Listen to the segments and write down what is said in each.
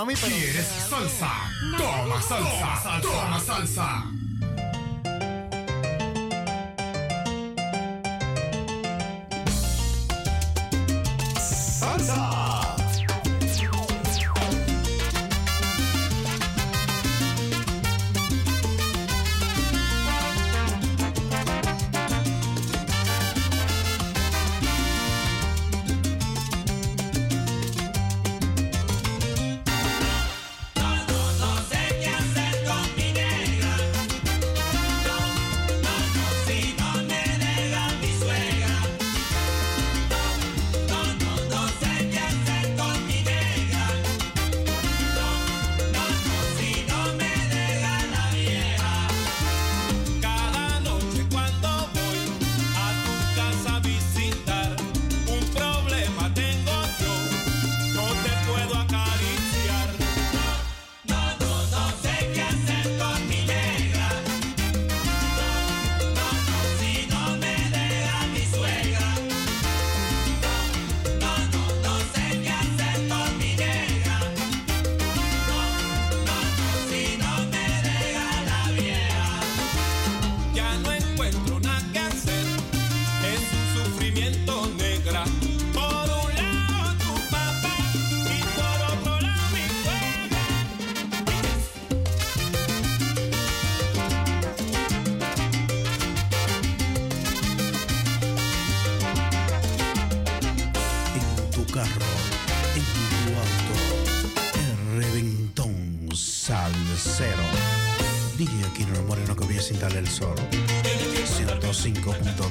mami, pero... Salsa? Toma salsa, toma salsa. punto.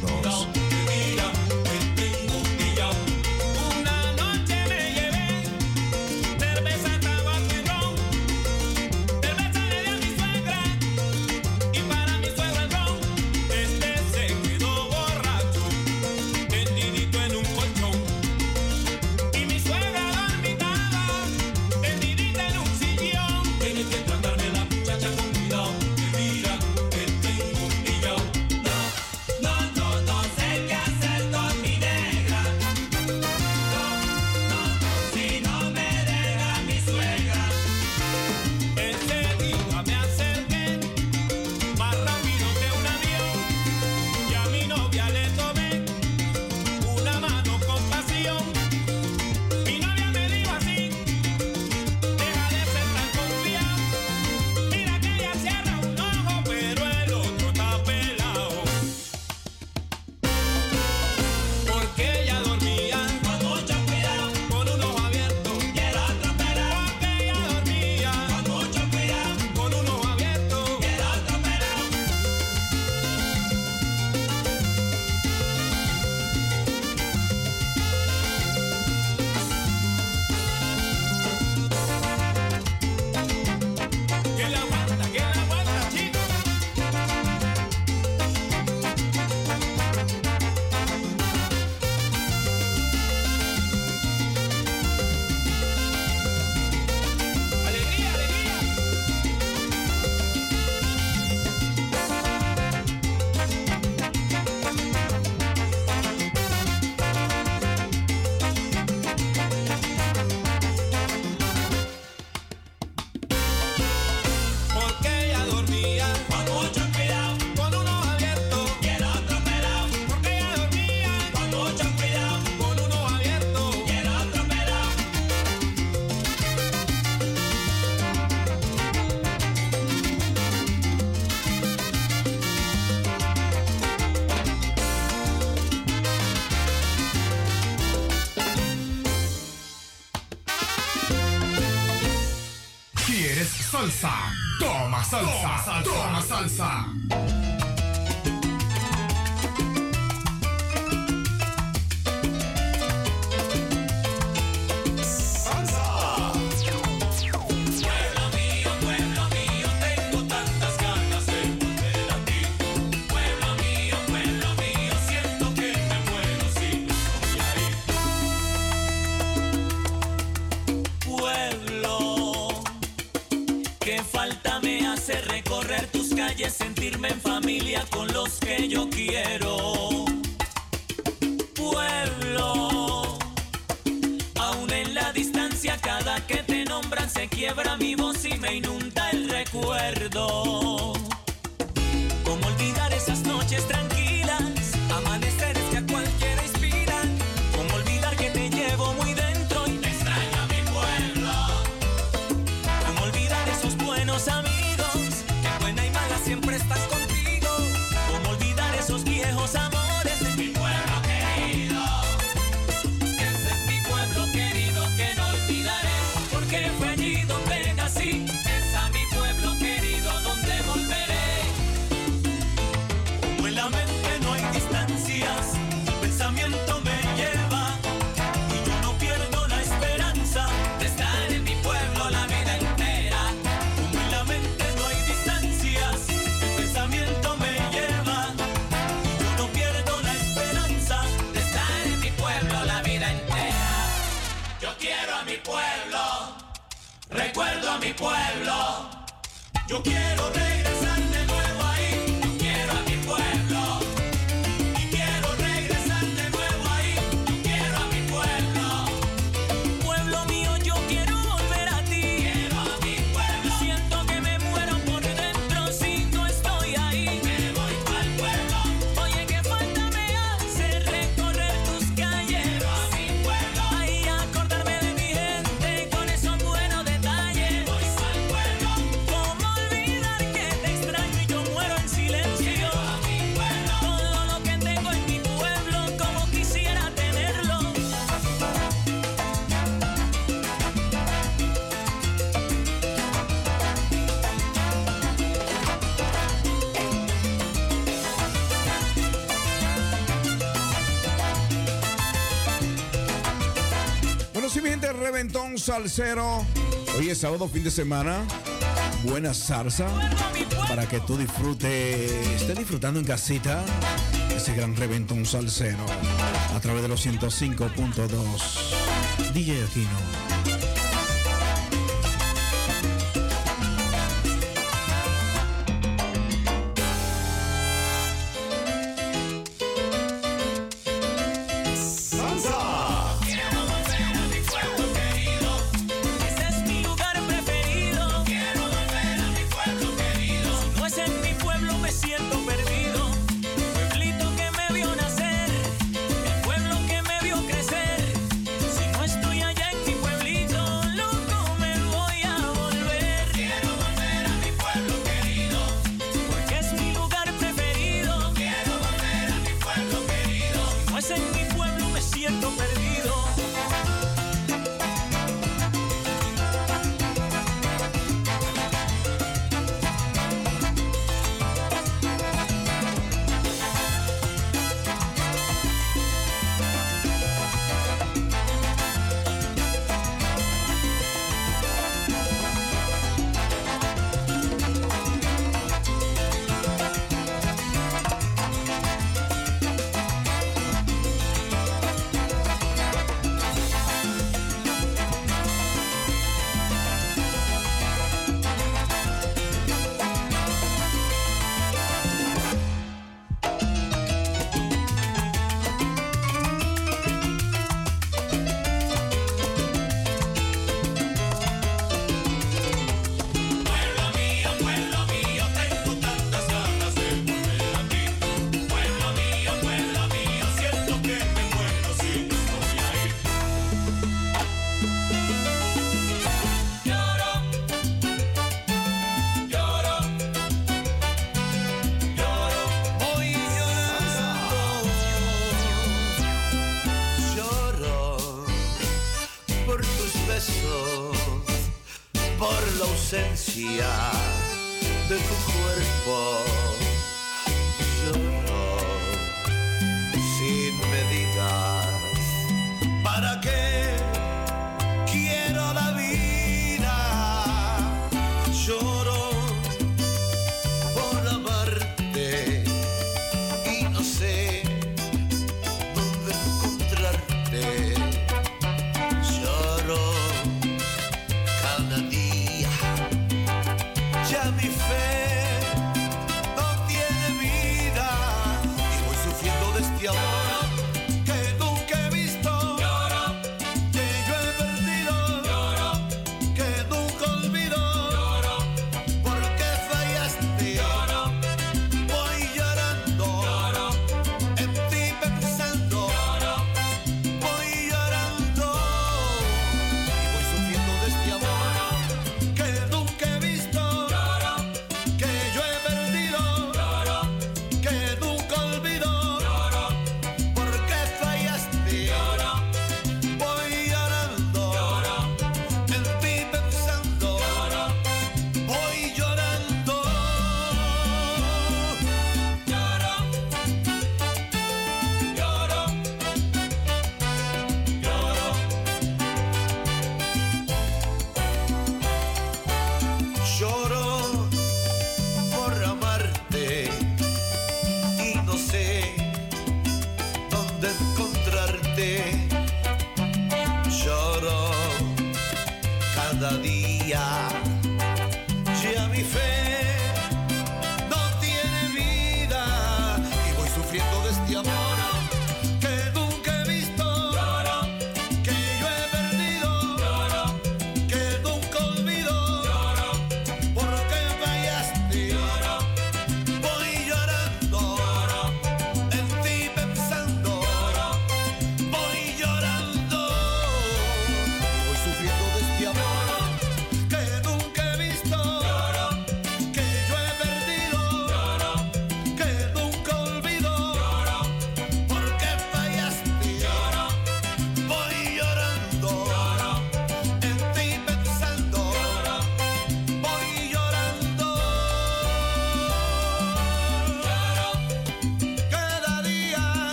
salsa, toma salsa. salsero. Hoy es sábado, fin de semana. Buena salsa para que tú disfrutes, estés disfrutando en casita ese gran reventón salsero a través de los 105.2. DJ Aquino.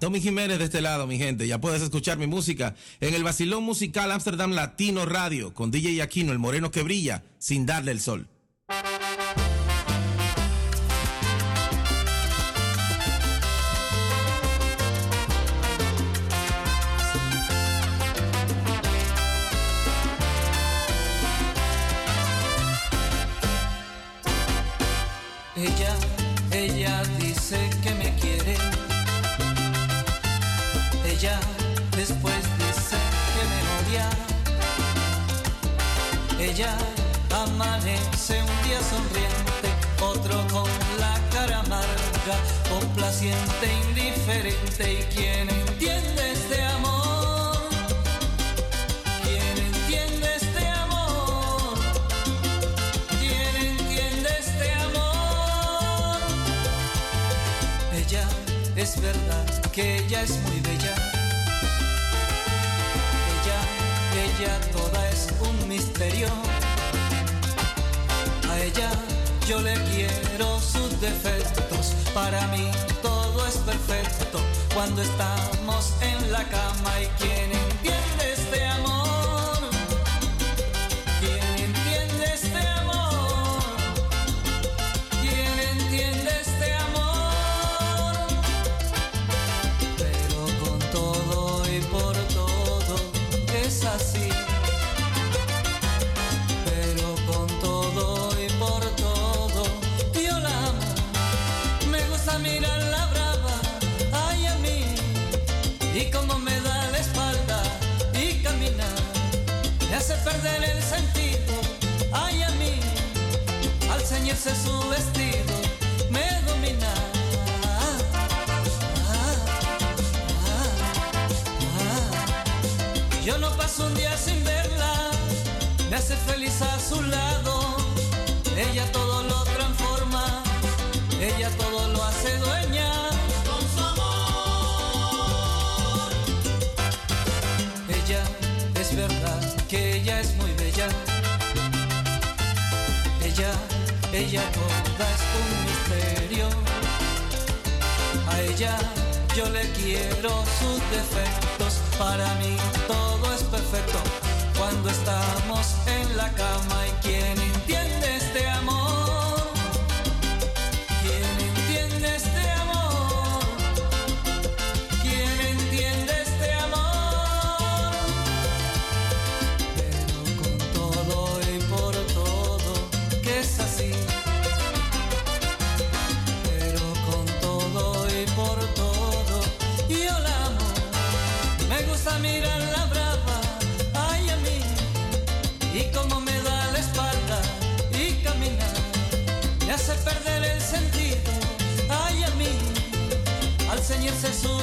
Tommy Jiménez de este lado, mi gente. Ya puedes escuchar mi música en el Basilón Musical Amsterdam Latino Radio con DJ Aquino, el moreno que brilla sin darle el sol. a mirar la brava, ay a mí, y como me da la espalda y camina, me hace perder el sentido, ay a mí, al ceñirse su vestido, me domina. Yo no paso un día sin verla, me hace feliz a su lado, ella todo lo ella todo lo hace dueña. Con su amor. Ella es verdad que ella es muy bella. Ella, ella toda es un misterio. A ella yo le quiero sus defectos. Para mí todo es perfecto cuando estamos en la cama. dices Jesús.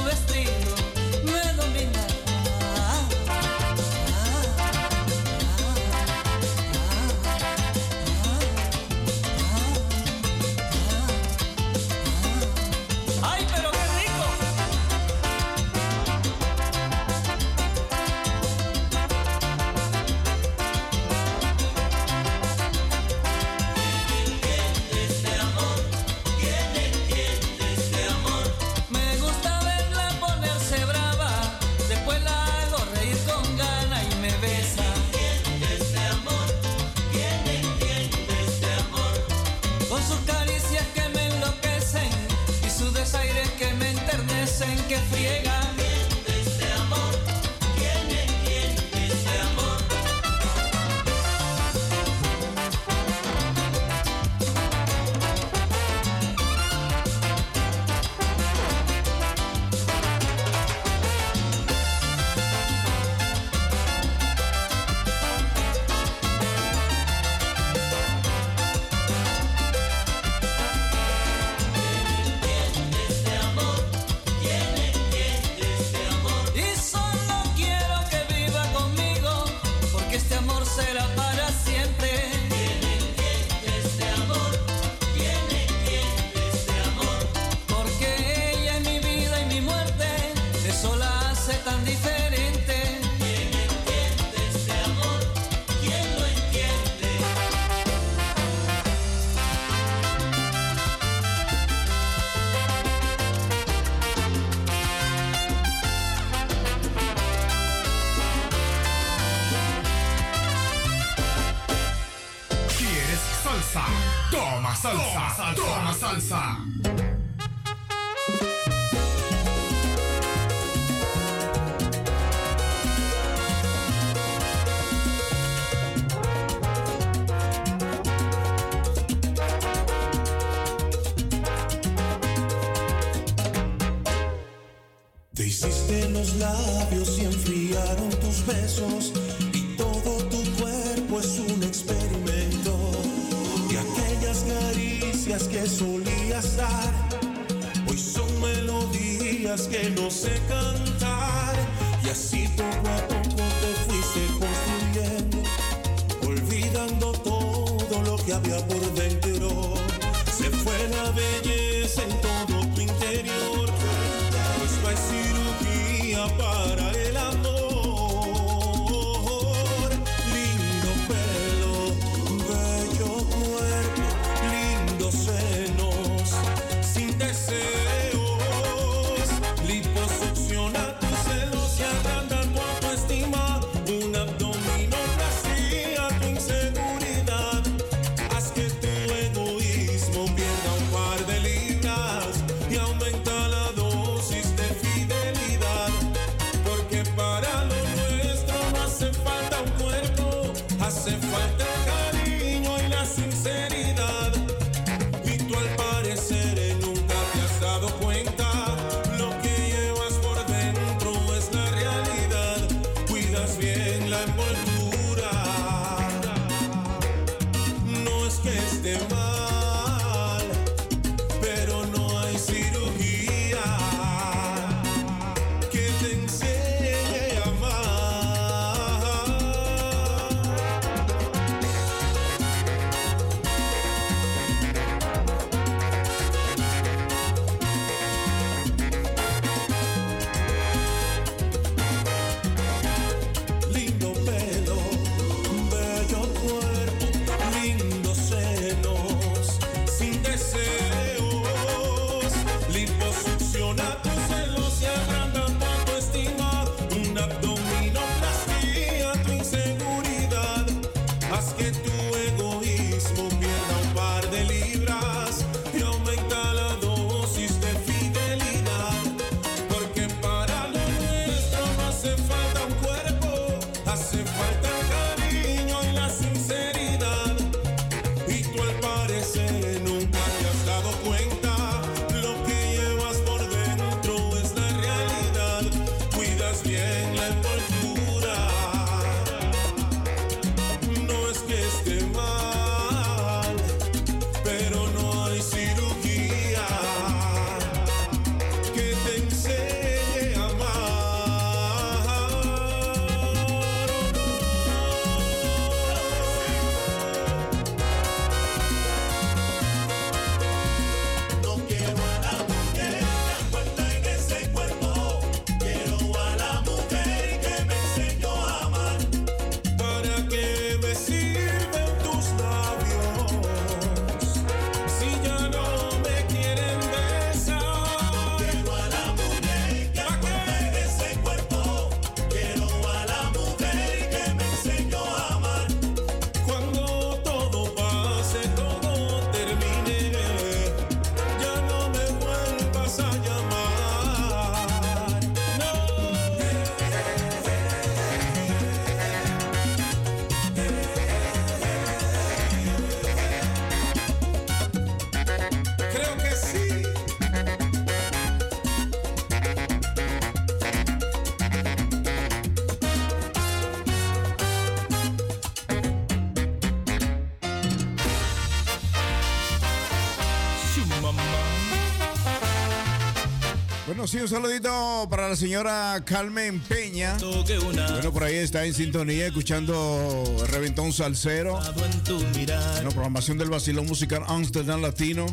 un saludito para la señora Carmen Peña. Bueno, por ahí está en sintonía escuchando Reventón Salcero. Bueno, programación del Basilón Musical Amsterdam Latino.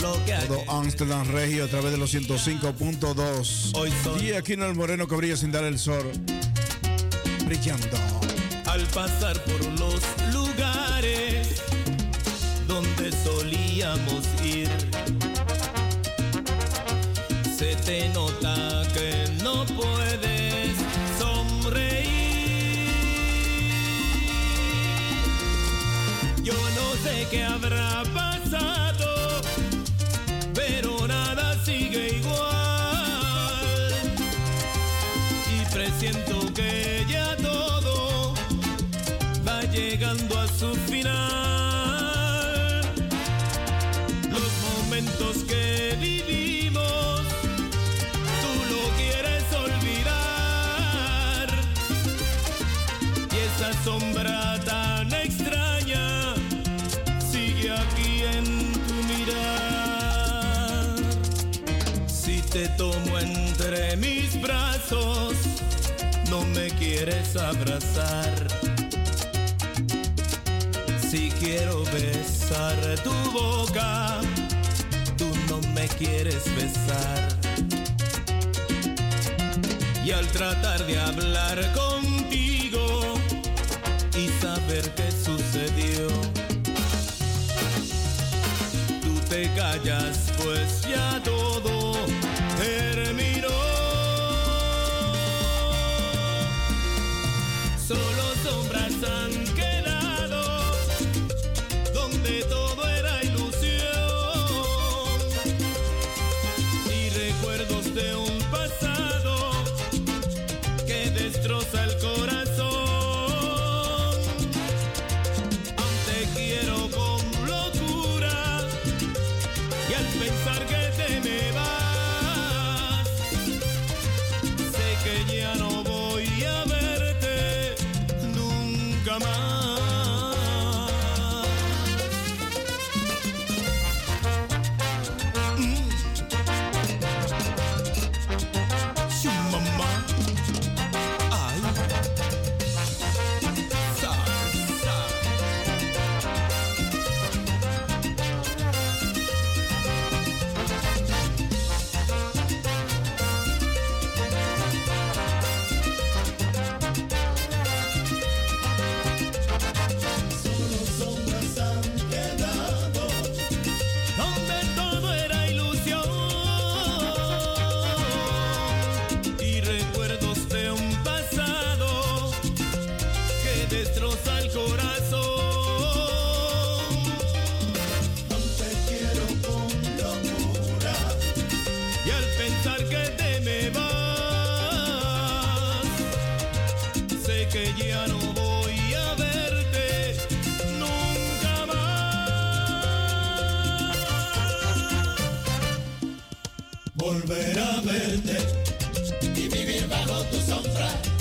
Todo Amsterdam Regio a través de los 105.2. Y aquí en el Moreno que sin dar el sol. Brillando. Al pasar por los lugares donde solíamos ir se nota que no puedes sonreír. Yo no sé qué habrá pasado, pero nada sigue igual. Y presiento que ya todo va llegando a su final. no me quieres abrazar. Si quiero besar tu boca, tú no me quieres besar. Y al tratar de hablar contigo y saber qué sucedió, tú te callas pues corazón. Volver a verte y vivir bajo tu sombra.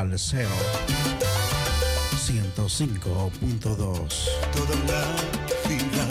Salseo 105.2. Toda la vida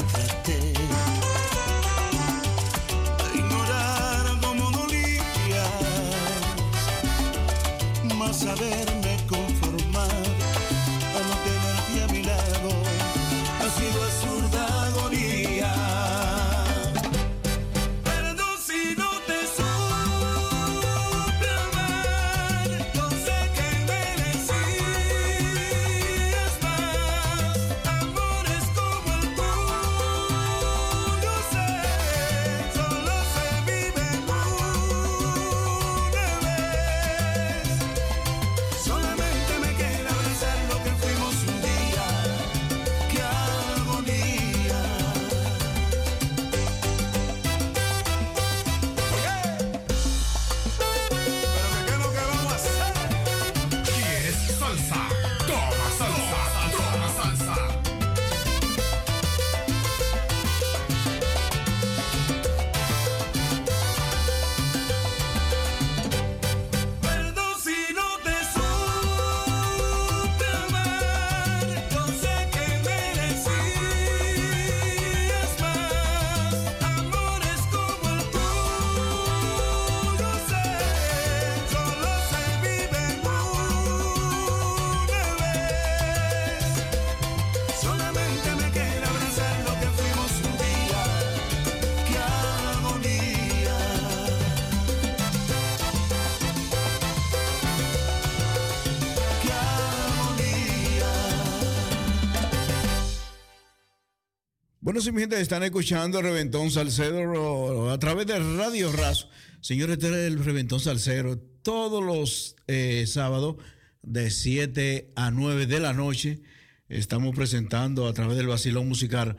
Mi están escuchando Reventón Salcedo a través de Radio Razo. Señores, este es el Reventón Salcedo. todos los eh, sábados de 7 a 9 de la noche. Estamos presentando a través del vacilón musical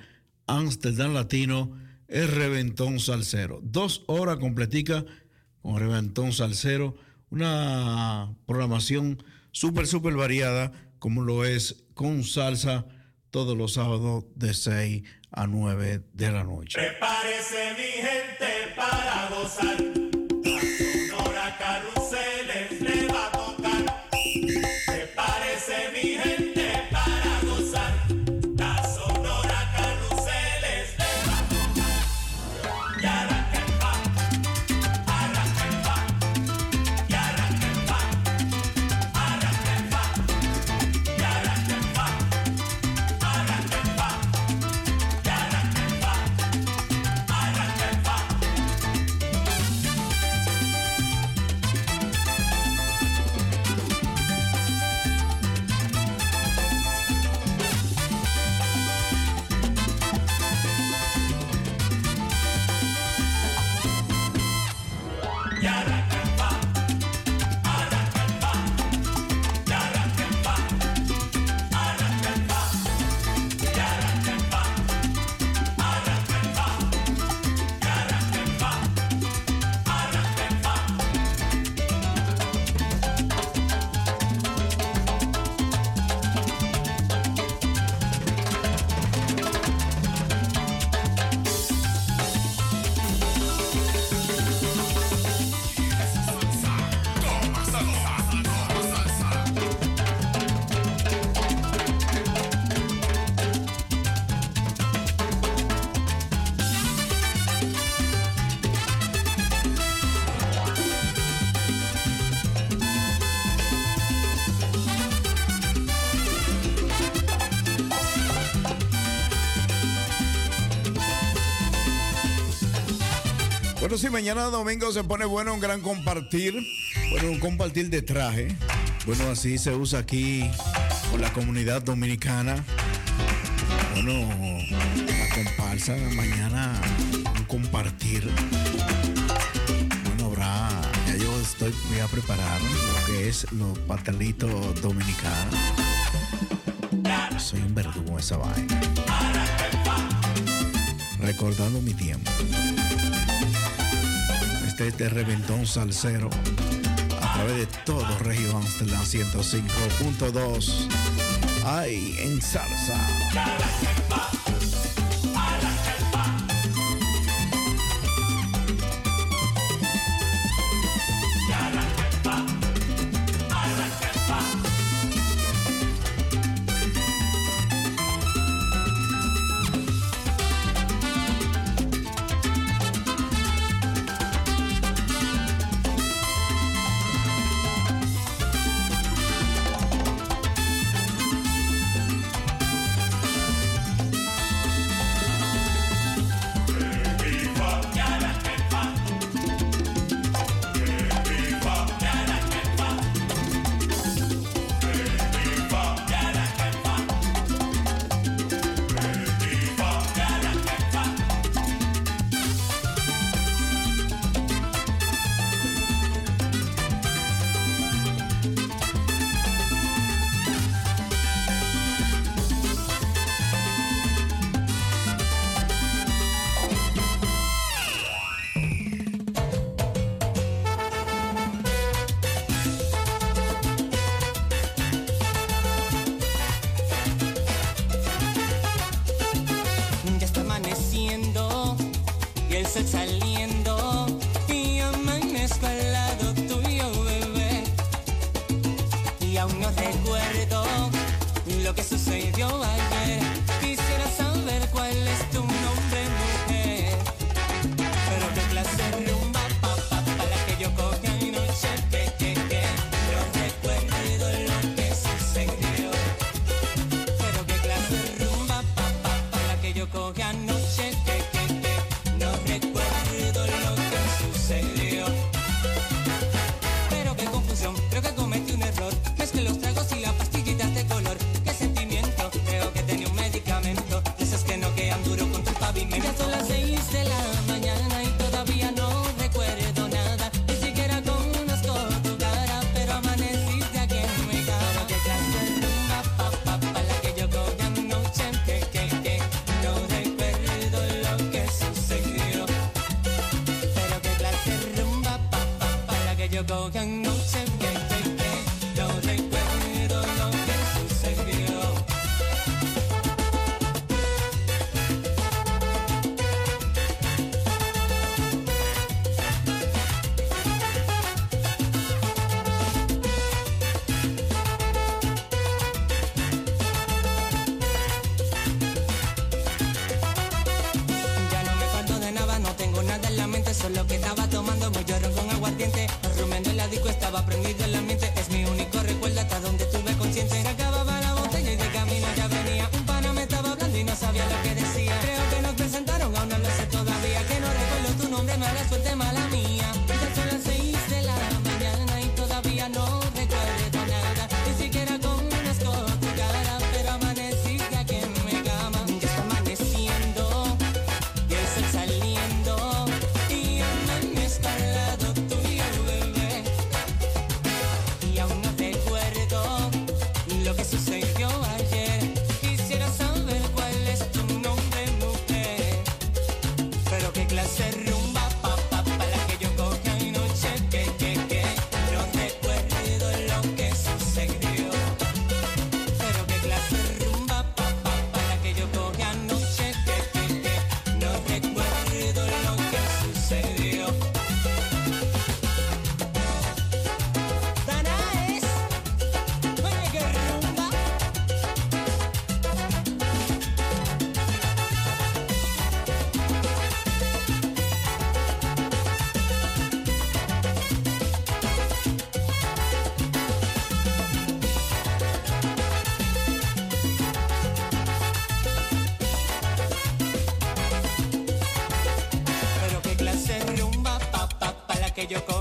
Amsterdam Latino el Reventón Salcero. Dos horas completica con Reventón Salcero. Una programación súper, súper variada como lo es con salsa todos los sábados de 6 a 9 de la noche. Prepárese mi gente para gozar. mañana domingo se pone bueno un gran compartir. Bueno, un compartir de traje. Bueno, así se usa aquí por la comunidad dominicana. Bueno, la comparsa mañana un compartir. Bueno, habrá, ya yo estoy voy a preparar lo que es los pastelitos dominicanos. Soy un verdugo esa vaina. Recordando mi tiempo. Este parte de este reventón salsero a través de todo Regio Amsterdam 105.2. ¡Ay, en salsa!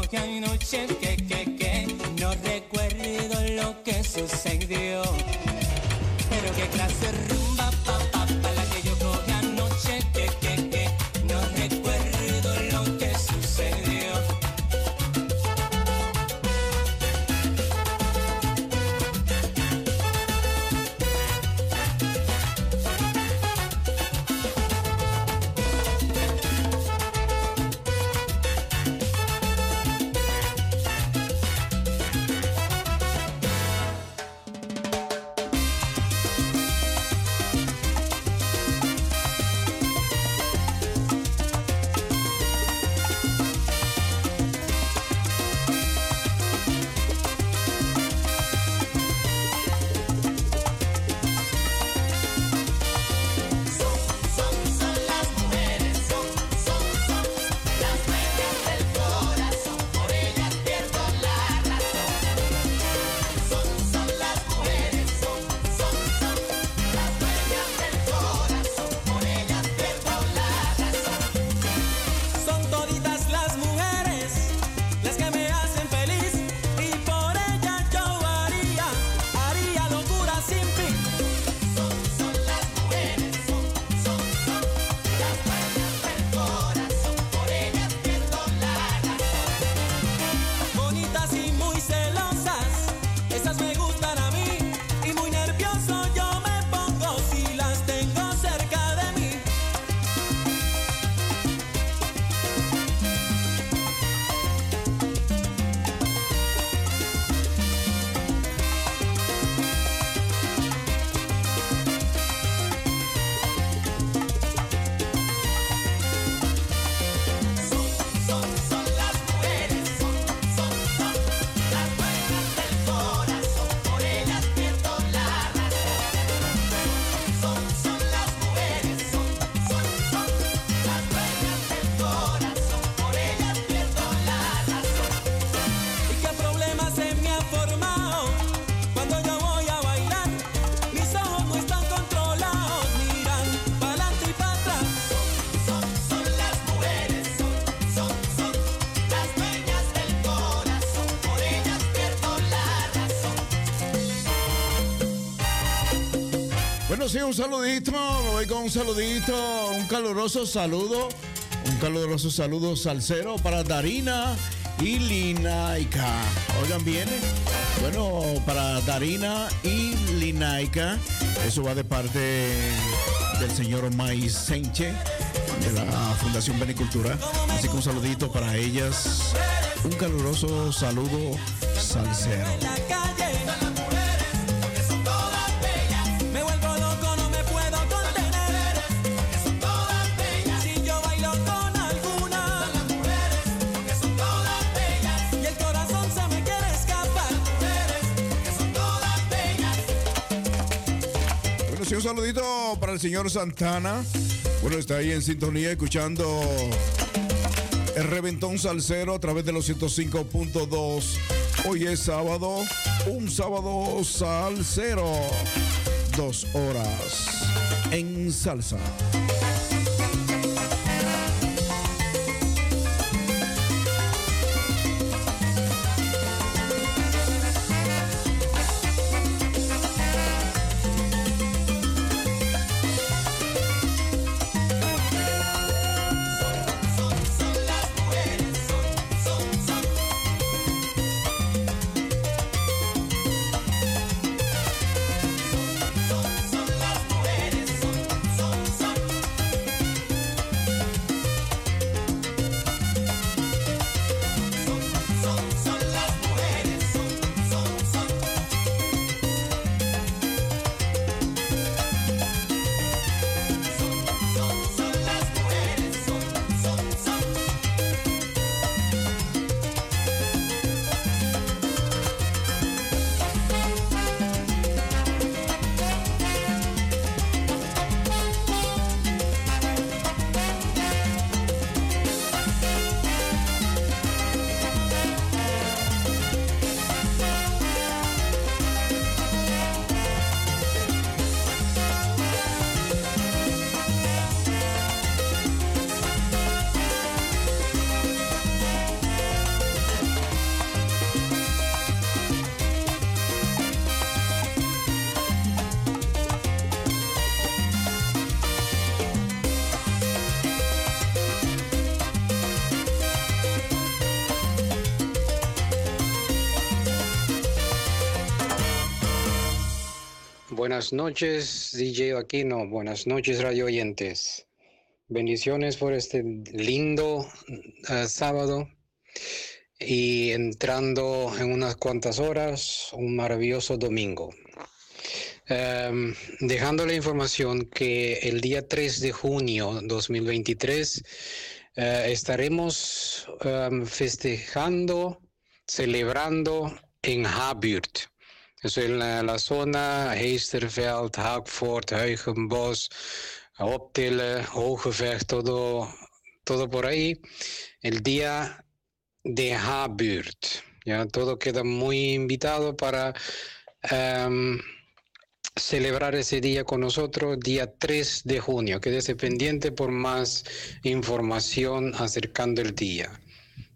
Que hay noches que, que, que no recuerdo lo que sucedió. Pero qué clase ruda. un saludito. Voy con un saludito, un caluroso saludo. Un caluroso saludo salsero para Darina y Linaica. Oigan bien. Bueno, para Darina y Linaica, eso va de parte del señor Mai Senche de la Fundación Benicultura. Así que un saludito para ellas. Un caluroso saludo salsero. para el señor Santana. Bueno, está ahí en sintonía escuchando el Reventón Salcero a través de los 105.2. Hoy es sábado, un sábado salsero. Dos horas en salsa. Buenas noches, DJ Aquino. Buenas noches, radio oyentes. Bendiciones por este lindo eh, sábado y entrando en unas cuantas horas, un maravilloso domingo. Em, dejando la información que el día 3 de junio 2023 eh, estaremos em, festejando, celebrando en Haburt. Eso en la, la zona Heisterveld, Hagford, Huigenbos, Optille, Hogevecht, todo, todo por ahí. El día de Haburt. Ya todo queda muy invitado para em, celebrar ese día con nosotros, día 3 de junio. Quédese pendiente por más información acercando el día.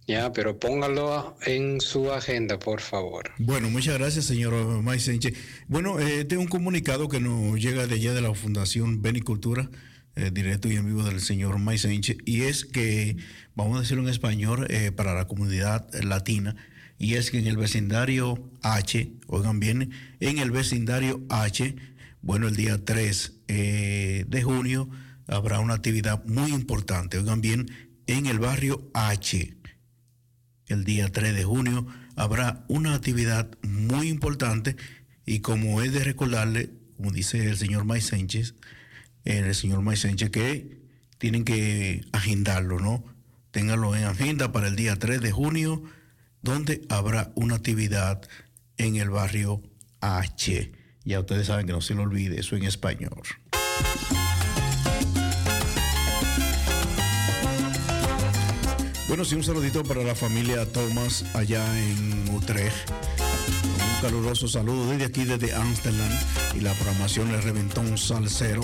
Ya, pero póngalo en su agenda, por favor. Bueno, muchas gracias, señor Maisenche. Bueno, eh, tengo un comunicado que nos llega de allá de la Fundación Benicultura, eh, directo y en vivo del señor Maisenche, y es que, vamos a decirlo en español, eh, para la comunidad latina, y es que en el vecindario H, oigan bien, en el vecindario H, bueno, el día 3 eh, de junio habrá una actividad muy importante, oigan bien, en el barrio H el día 3 de junio habrá una actividad muy importante y como es de recordarle, como dice el señor May Sánchez, el señor May Sánchez, que tienen que agendarlo, ¿no? Ténganlo en agenda para el día 3 de junio, donde habrá una actividad en el barrio H. Ya ustedes saben que no se lo olvide, eso en español. Bueno, sí, un saludito para la familia Thomas allá en Utrecht. Un caluroso saludo desde aquí, desde Amsterdam. Y la programación le reventó un salsero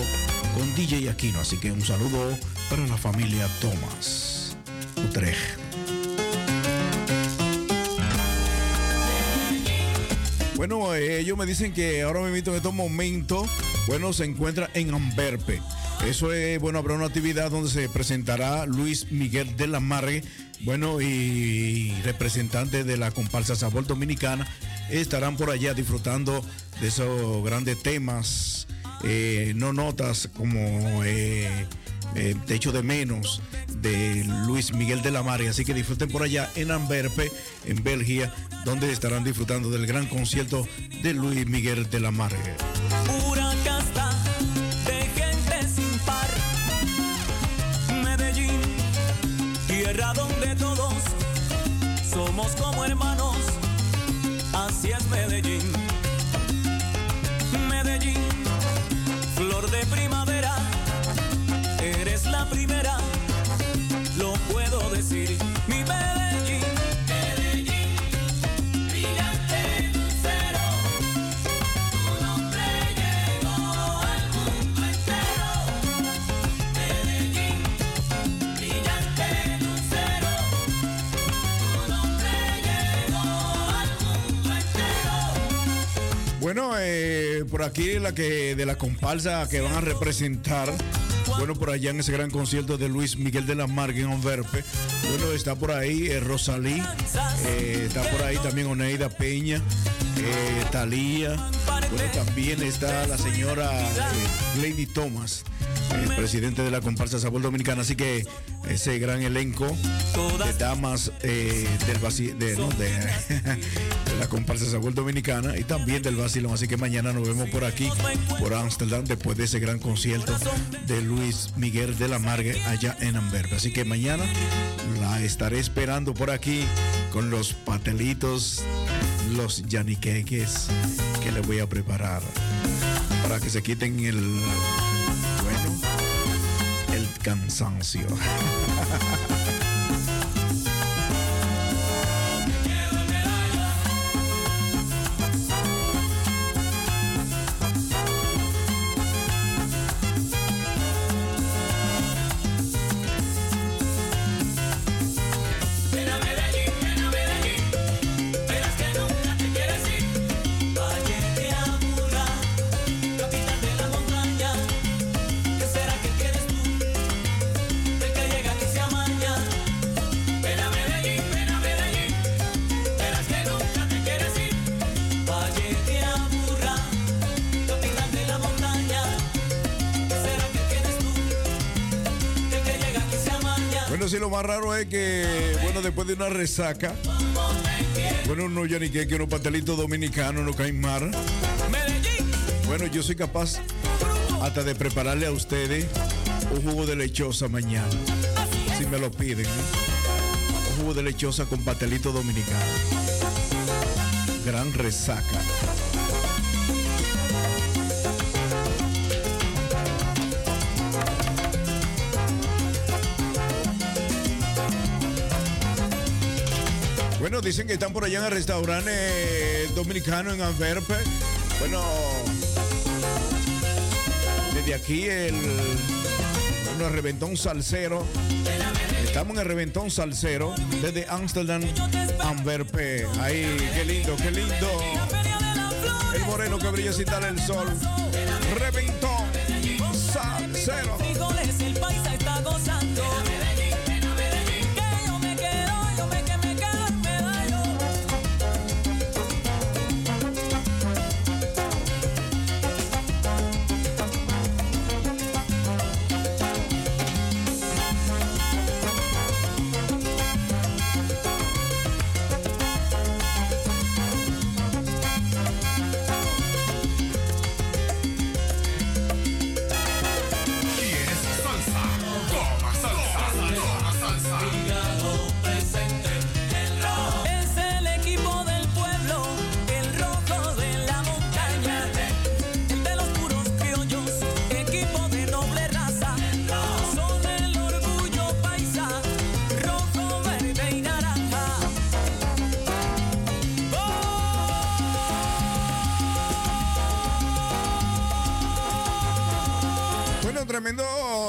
con DJ Aquino. Así que un saludo para la familia Thomas. Utrecht. Bueno, eh, ellos me dicen que ahora mismo en estos momentos, bueno, se encuentra en Amberpe. Eso es, bueno, habrá una actividad donde se presentará Luis Miguel de la Margue, bueno, y representantes de la comparsa Sabor Dominicana estarán por allá disfrutando de esos grandes temas, eh, no notas como eh, eh, de menos de Luis Miguel de la Margue. Así que disfruten por allá en Amberpe, en Bélgica, donde estarán disfrutando del gran concierto de Luis Miguel de la Margue. Tierra donde todos somos como hermanos. Bueno, eh, por aquí la que de la comparsa que van a representar, bueno, por allá en ese gran concierto de Luis Miguel de la Margue en Onverpe, bueno, está por ahí eh, Rosalí, eh, está por ahí también Oneida Peña, eh, Talía, bueno, también está la señora Lady Thomas, el presidente de la comparsa Sabor Dominicana, así que ese gran elenco de damas eh, del de, no, de, de la comparsa Sabor Dominicana y también del vacilón. Así que mañana nos vemos por aquí, por Amsterdam, después de ese gran concierto de Luis Miguel de la Margue allá en Amberbe. Así que mañana la estaré esperando por aquí con los patelitos, los yaniqueques que le voy a preparar para que se quiten el cansancio. que, bueno, después de una resaca, bueno, no ya ni que, que unos pastelitos dominicanos no caen mal. Bueno, yo soy capaz hasta de prepararle a ustedes un jugo de lechosa mañana, si me lo piden. ¿eh? Un jugo de lechosa con pastelito dominicano. Gran resaca. Bueno, dicen que están por allá en el restaurante dominicano en Antwerp. Bueno, desde aquí el, bueno, reventón salsero. Estamos en el reventón salsero desde Amsterdam, Antwerp. Ahí, qué lindo, qué lindo. El moreno que brilla sin dar el sol. Reventón salsero.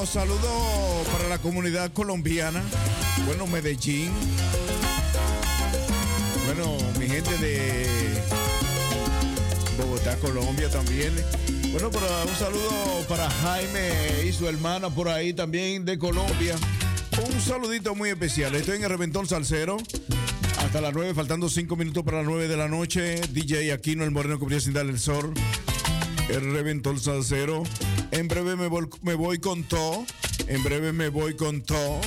Tremendo saludo para la comunidad colombiana. Bueno, Medellín. Bueno, mi gente de Bogotá, Colombia también. Bueno, pero un saludo para Jaime y su hermana por ahí también de Colombia. Un saludito muy especial. Estoy en el Reventón Salcero. Hasta las 9, faltando 5 minutos para las 9 de la noche. DJ Aquino, el moreno brilla sin darle el sol el reventón salsero. En breve me voy, con todo. En breve me voy con todo.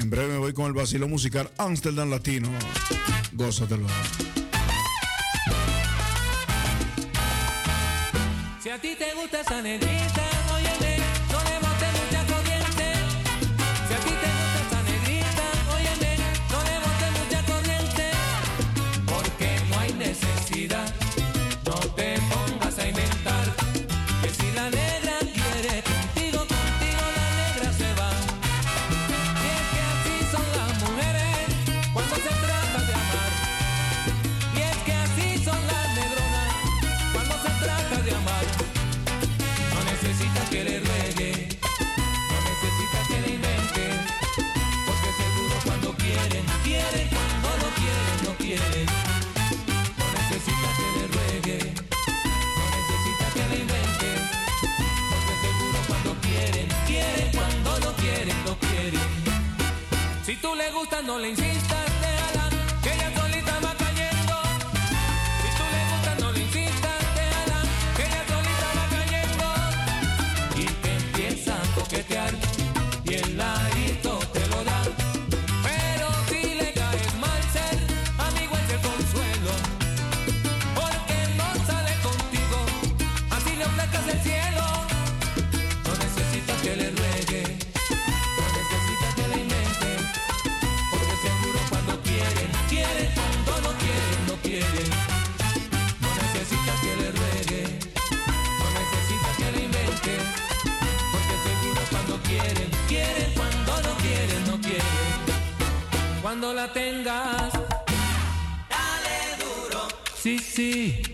En breve me voy con el vacilo musical Amsterdam Latino. Gózatelo. Si a ti te gusta esa negrita, le gustas, no le insistas, la tengas, dale duro. Sí, sí.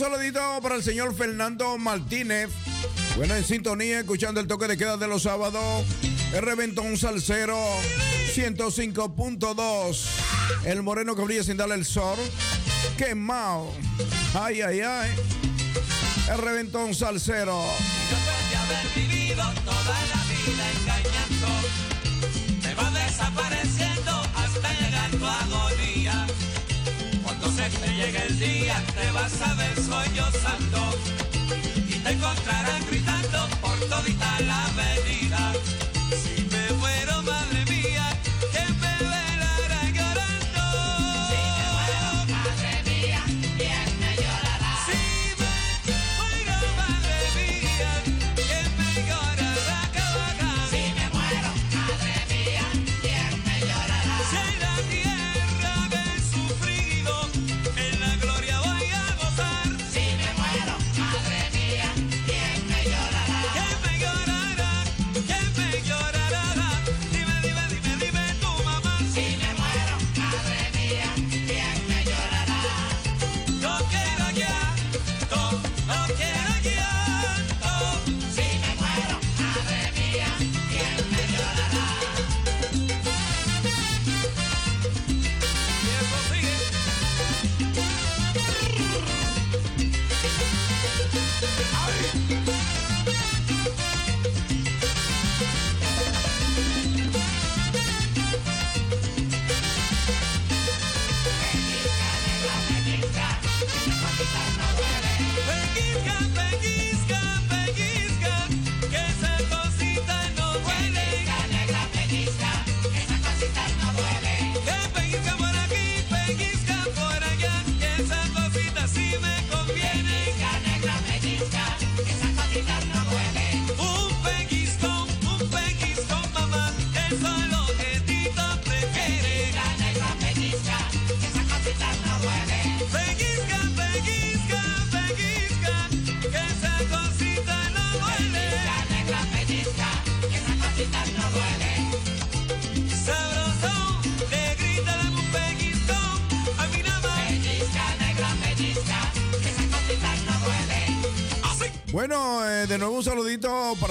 Saludito para el señor Fernando Martínez. Bueno, en sintonía, escuchando el toque de queda de los sábados. El reventón salsero 105.2. El moreno que brilla sin darle el sol. Quemado. Ay, ay, ay. El reventón salsero.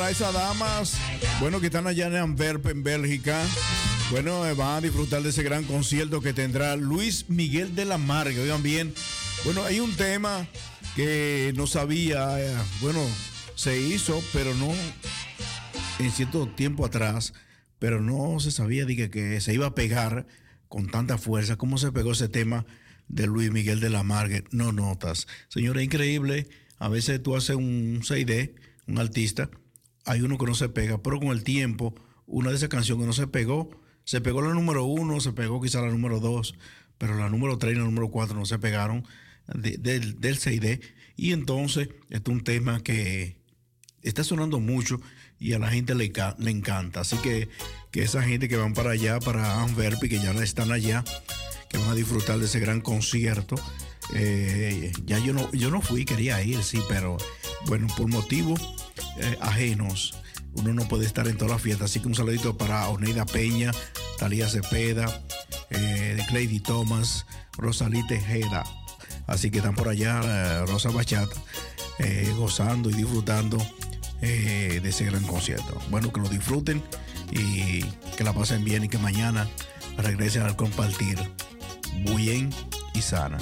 Esas damas. Bueno, que están allá en Antwerp, en Bélgica. Bueno, eh, van a disfrutar de ese gran concierto que tendrá Luis Miguel de la Marga. Oigan bien. Bueno, hay un tema que no sabía. eh, bueno, se hizo, pero no en cierto tiempo atrás, pero no se sabía de que, que se iba a pegar con tanta fuerza. ¿Cómo se pegó ese tema de Luis Miguel de la Margue? No notas. Señora, increíble. A veces tú haces un 6D, un artista, hay uno que no se pega, pero con el tiempo, una de esas canciones que no se pegó, se pegó la número uno, se pegó quizá la número dos, pero la número tres y la número cuatro no se pegaron de- del, del 6D. Y entonces, este es un tema que está sonando mucho y a la gente le, le encanta. Así que, que esa gente que van para allá, para Antwerp y que ya están allá, que van a disfrutar de ese gran concierto. Eh, ya yo no, yo no fui, quería ir, sí, pero bueno, por motivos eh, ajenos, uno no puede estar en toda la fiesta. Así que un saludito para Oneida Peña, Talía Cepeda, eh, Lady Thomas, Rosalí Tejeda. Así que están por allá, eh, Rosa Bachata, gozando y disfrutando de ese gran concierto. Bueno, que lo disfruten y que la pasen bien y que mañana regresen al compartir bien y sana.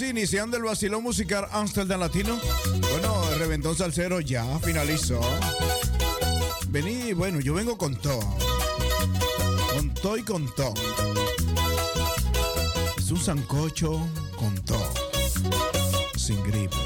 Iniciando el vacilón musical Amsterdam Latino. Bueno, el Reventón Salcero ya finalizó. Vení, bueno, yo vengo con todo. Con todo y con todo. Es un sancocho con todo. Sin gripe.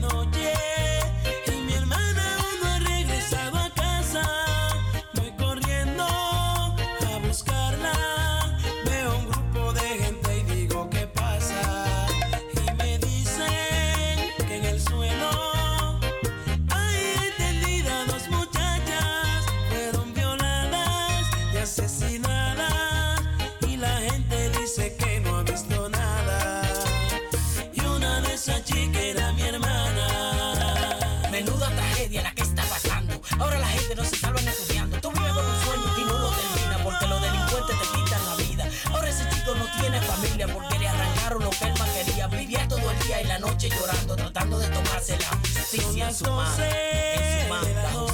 No noche. llorando, tratando de tomársela. Justicia su en su mano.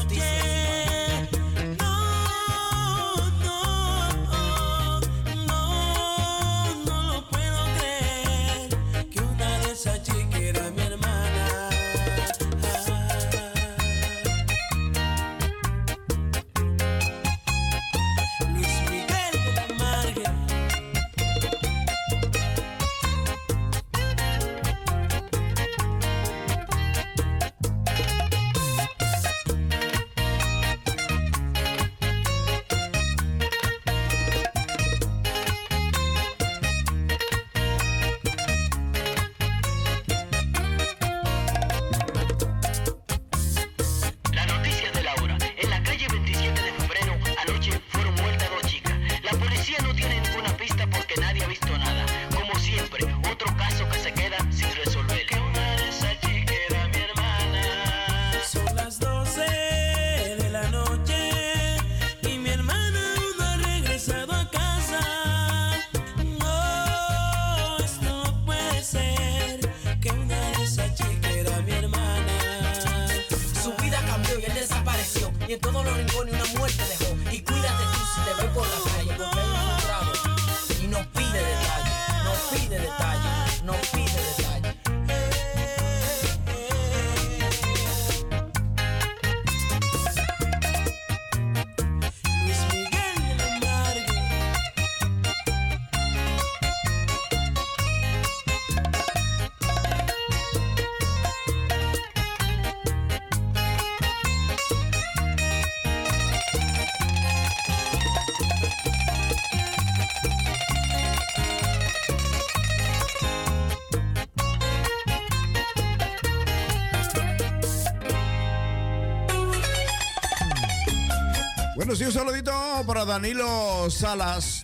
un saludito para Danilo Salas.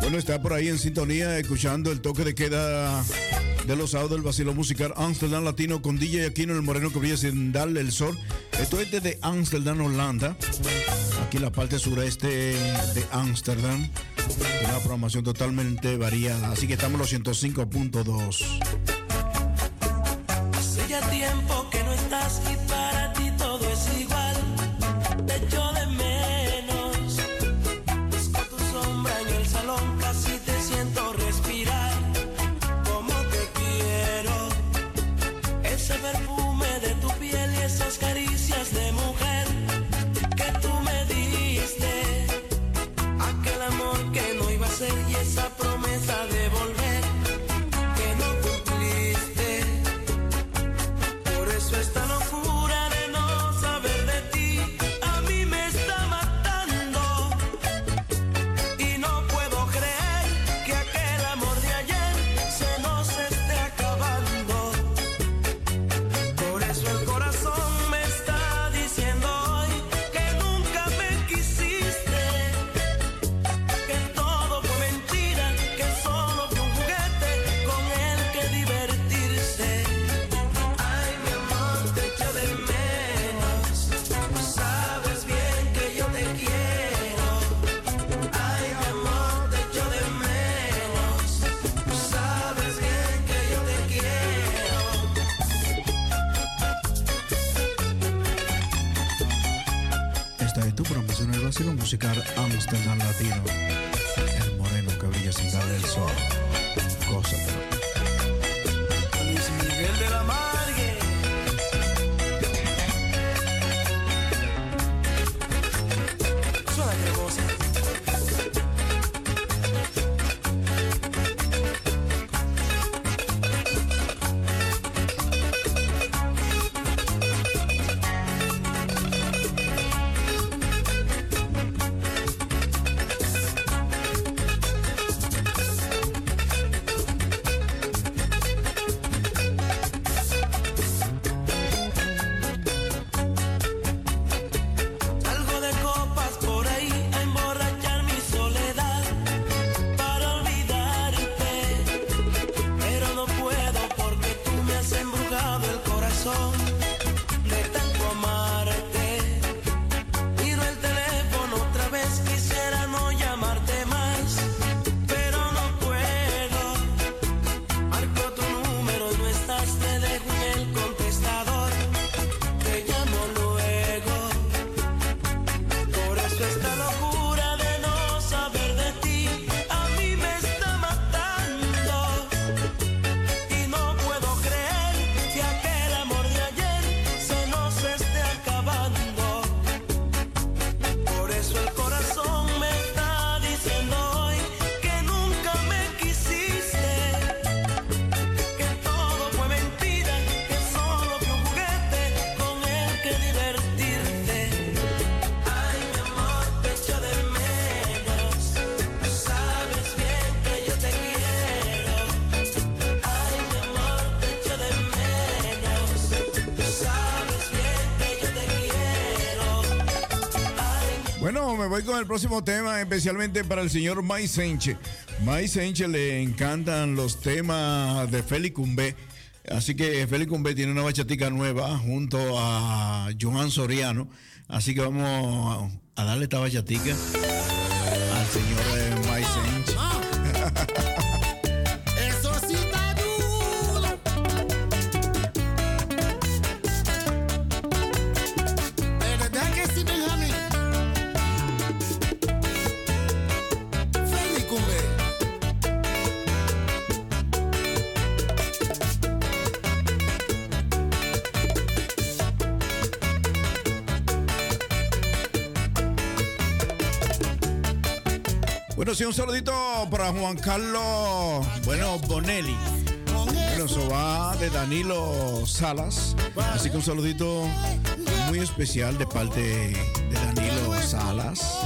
Bueno, está por ahí en sintonía escuchando el toque de queda de los sábados del vacilo musical Amsterdam Latino con DJ Aquino el Moreno que sin darle el sol. Esto es desde Amsterdam, Holanda. Aquí en la parte sureste de Amsterdam. Una programación totalmente variada. Así que estamos en los 105.2. Latino. voy con el próximo tema, especialmente para el señor Mai Senche. Mai Senche le encantan los temas de Félix Cumbé. Así que Félix Cumbé tiene una bachatica nueva junto a Johan Soriano. Así que vamos a darle esta bachatica al señor saludito para Juan Carlos, bueno, Bonelli. Bueno, eso va de Danilo Salas. Así que un saludito muy especial de parte de Danilo Salas.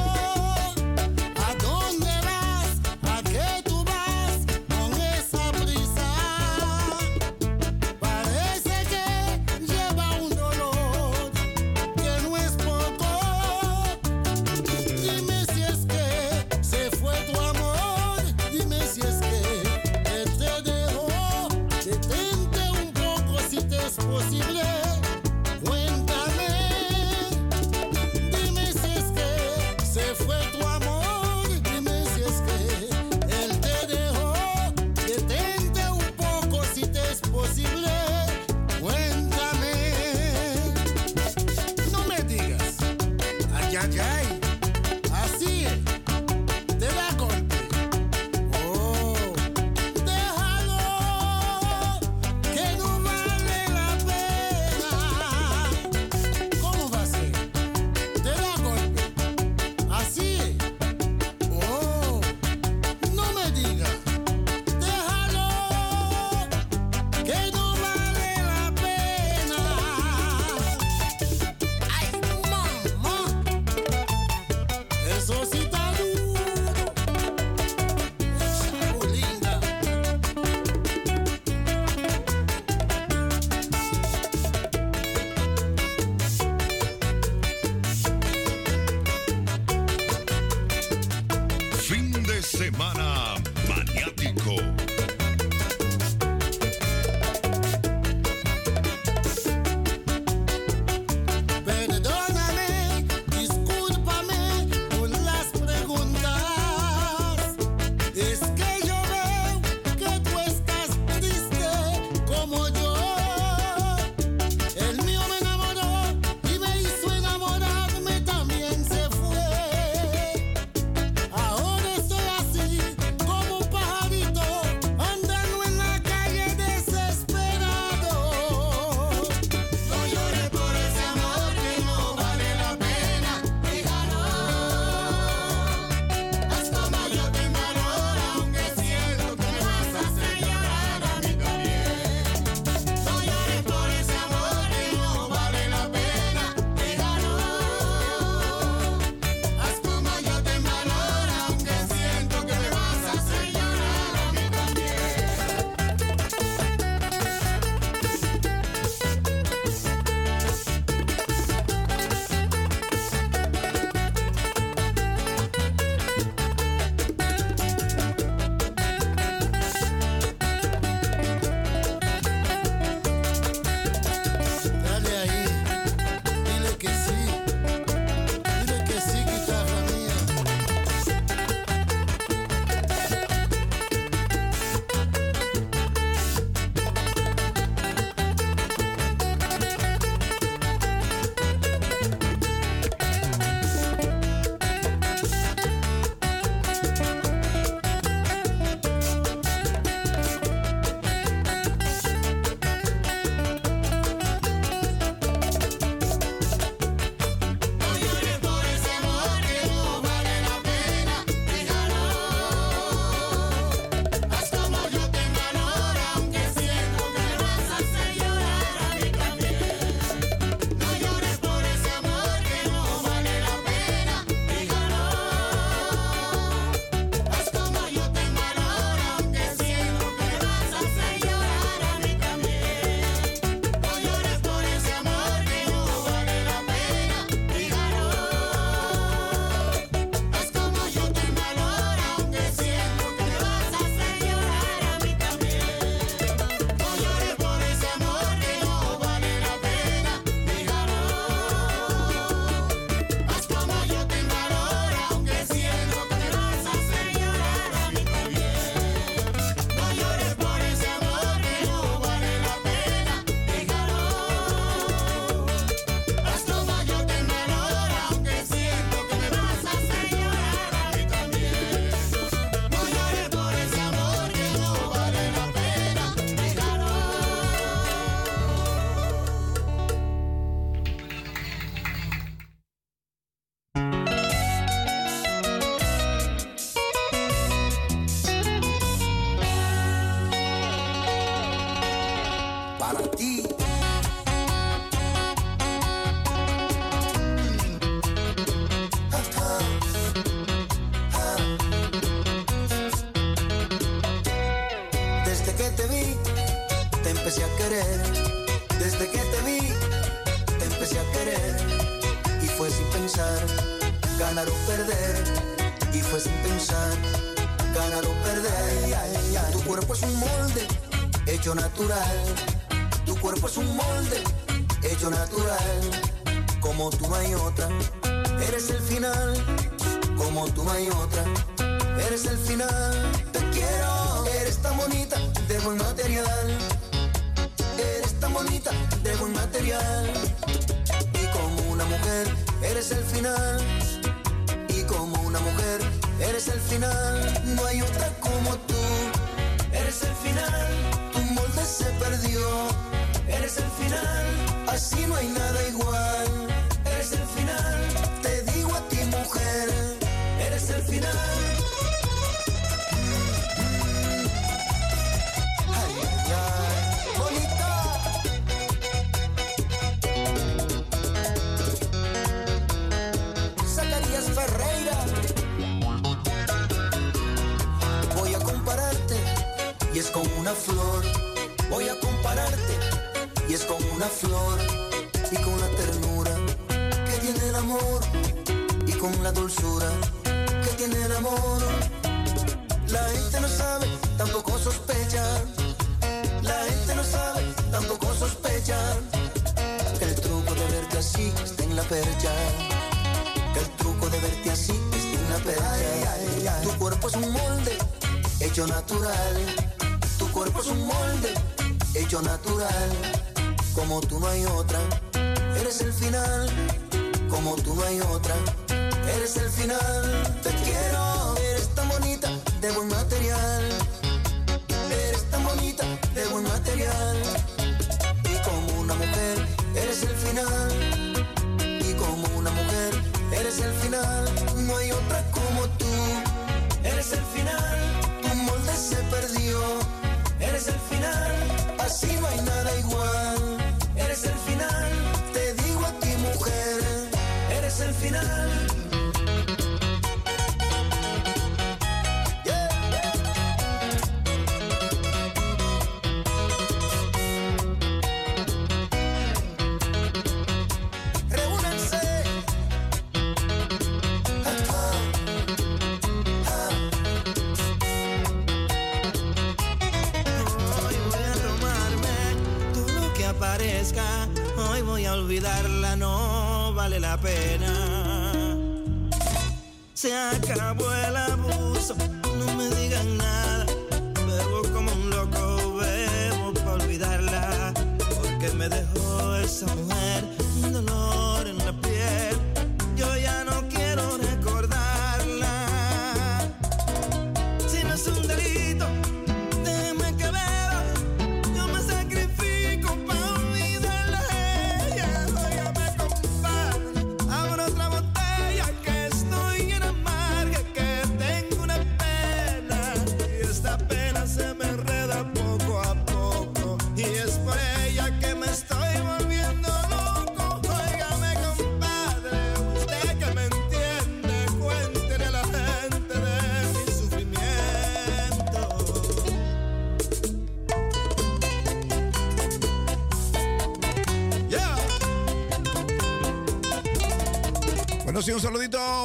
natural.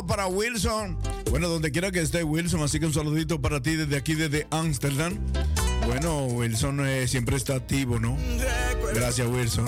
para Wilson. Bueno, donde quiera que esté Wilson, así que un saludito para ti desde aquí, desde Ámsterdam. Bueno, Wilson eh, siempre está activo, ¿no? Gracias, Wilson.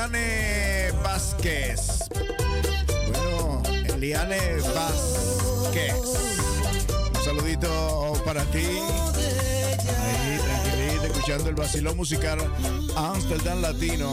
Eliane Vázquez. Bueno, Eliane Vázquez. Un saludito para ti. Ahí, escuchando el vacilón musical Amsterdam Latino.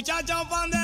Muchachos, ¿pa' dónde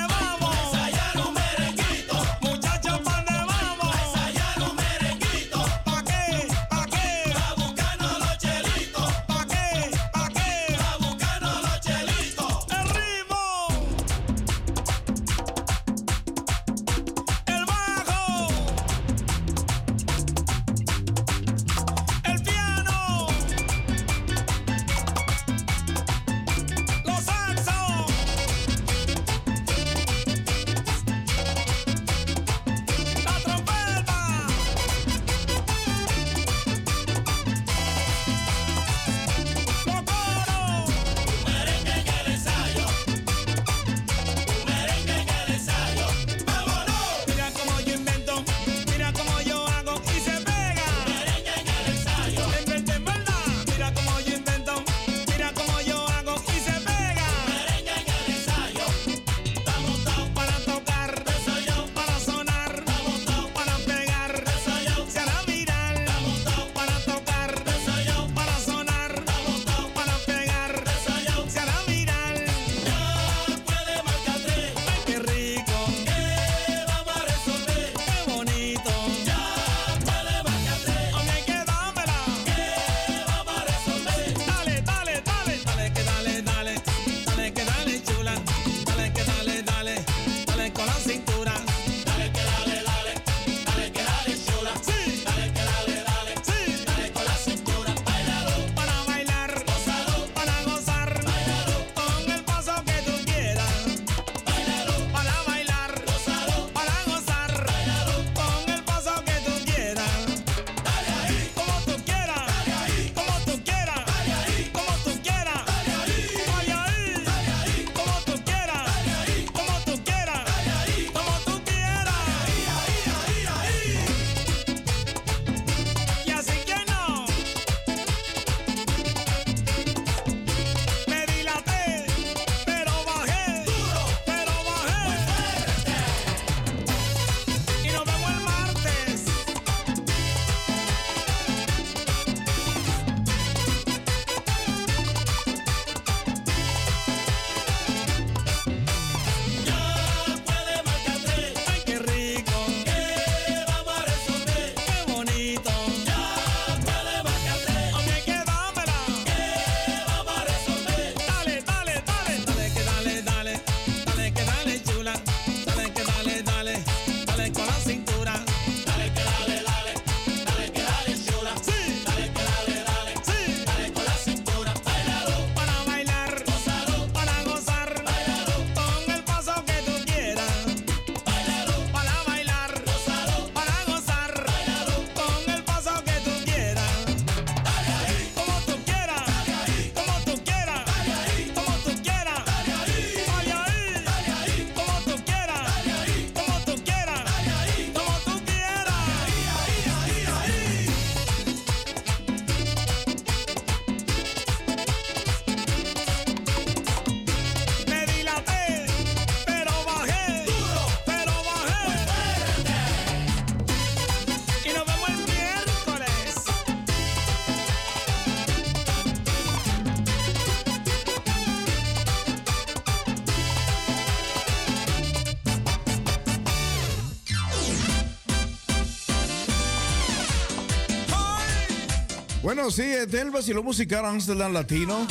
Bueno, sí, este es el vacilo musical Amsterdam Latino.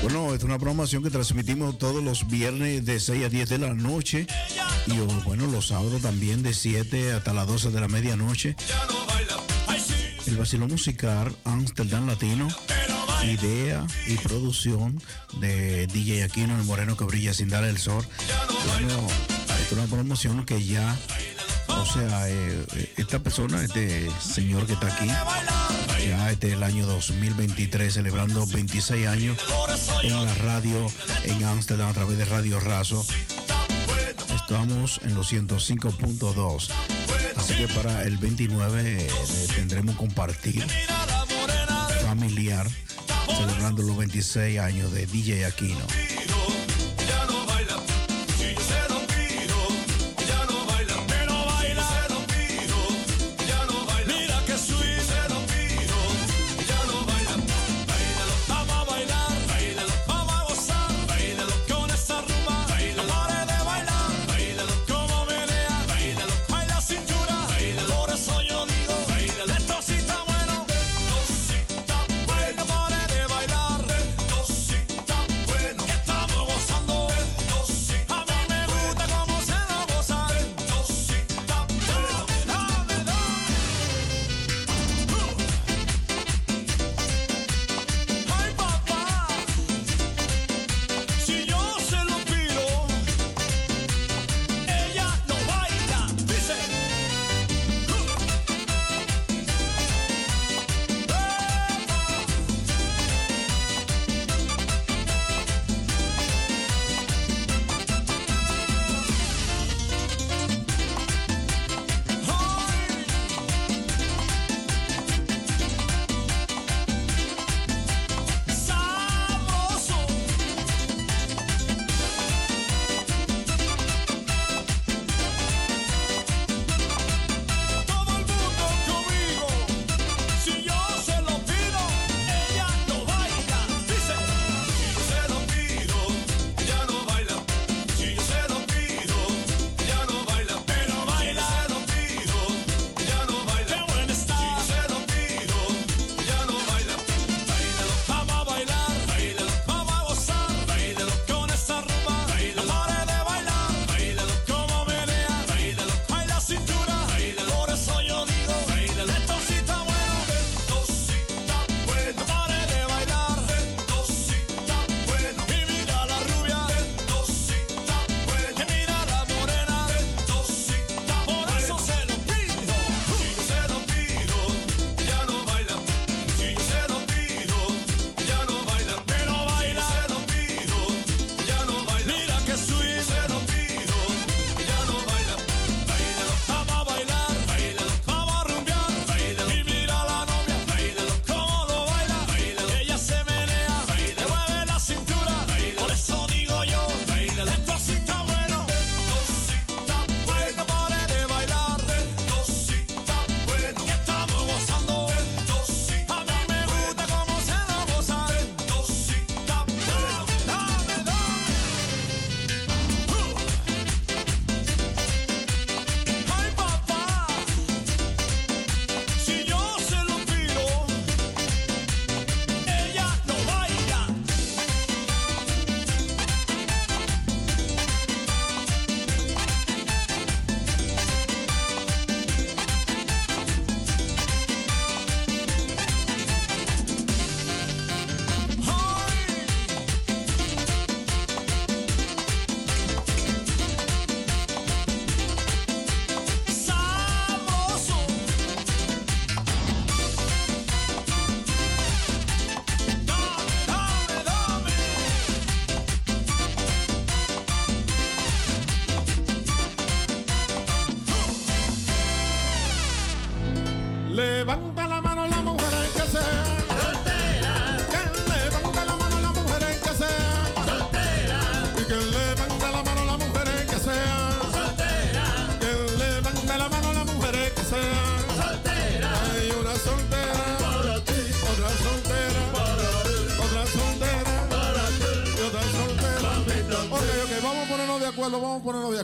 Bueno, es una programación que transmitimos todos los viernes de 6 a 10 de la noche. Y oh, bueno, los sábados también de 7 hasta las 12 de la medianoche. El vacilo musical Amsterdam Latino. Idea y producción de DJ Aquino, el moreno que brilla sin dar el sol. Bueno, es una promoción que ya o sea, eh, eh, esta persona, este señor que está aquí, este es el año 2023, celebrando 26 años en la radio en Ámsterdam a través de Radio Razo. Estamos en los 105.2. Así que para el 29 eh, tendremos un compartir familiar celebrando los 26 años de DJ Aquino.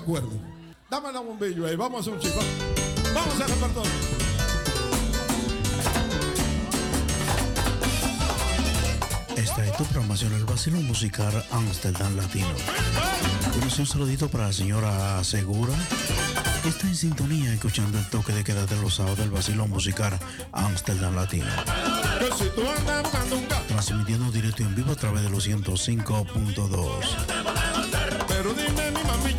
acuerdo. Dame la bombillo ahí, vamos a un chico, Vamos a repertorio. Esta es tu programación, el vacilo musical Amsterdam Latino. Un saludito para la señora Segura. Está en sintonía escuchando el toque de queda de los sábados del vacilón musical Amsterdam Latino. Transmitiendo directo y en vivo a través de los 105.2. Pero dime mi mami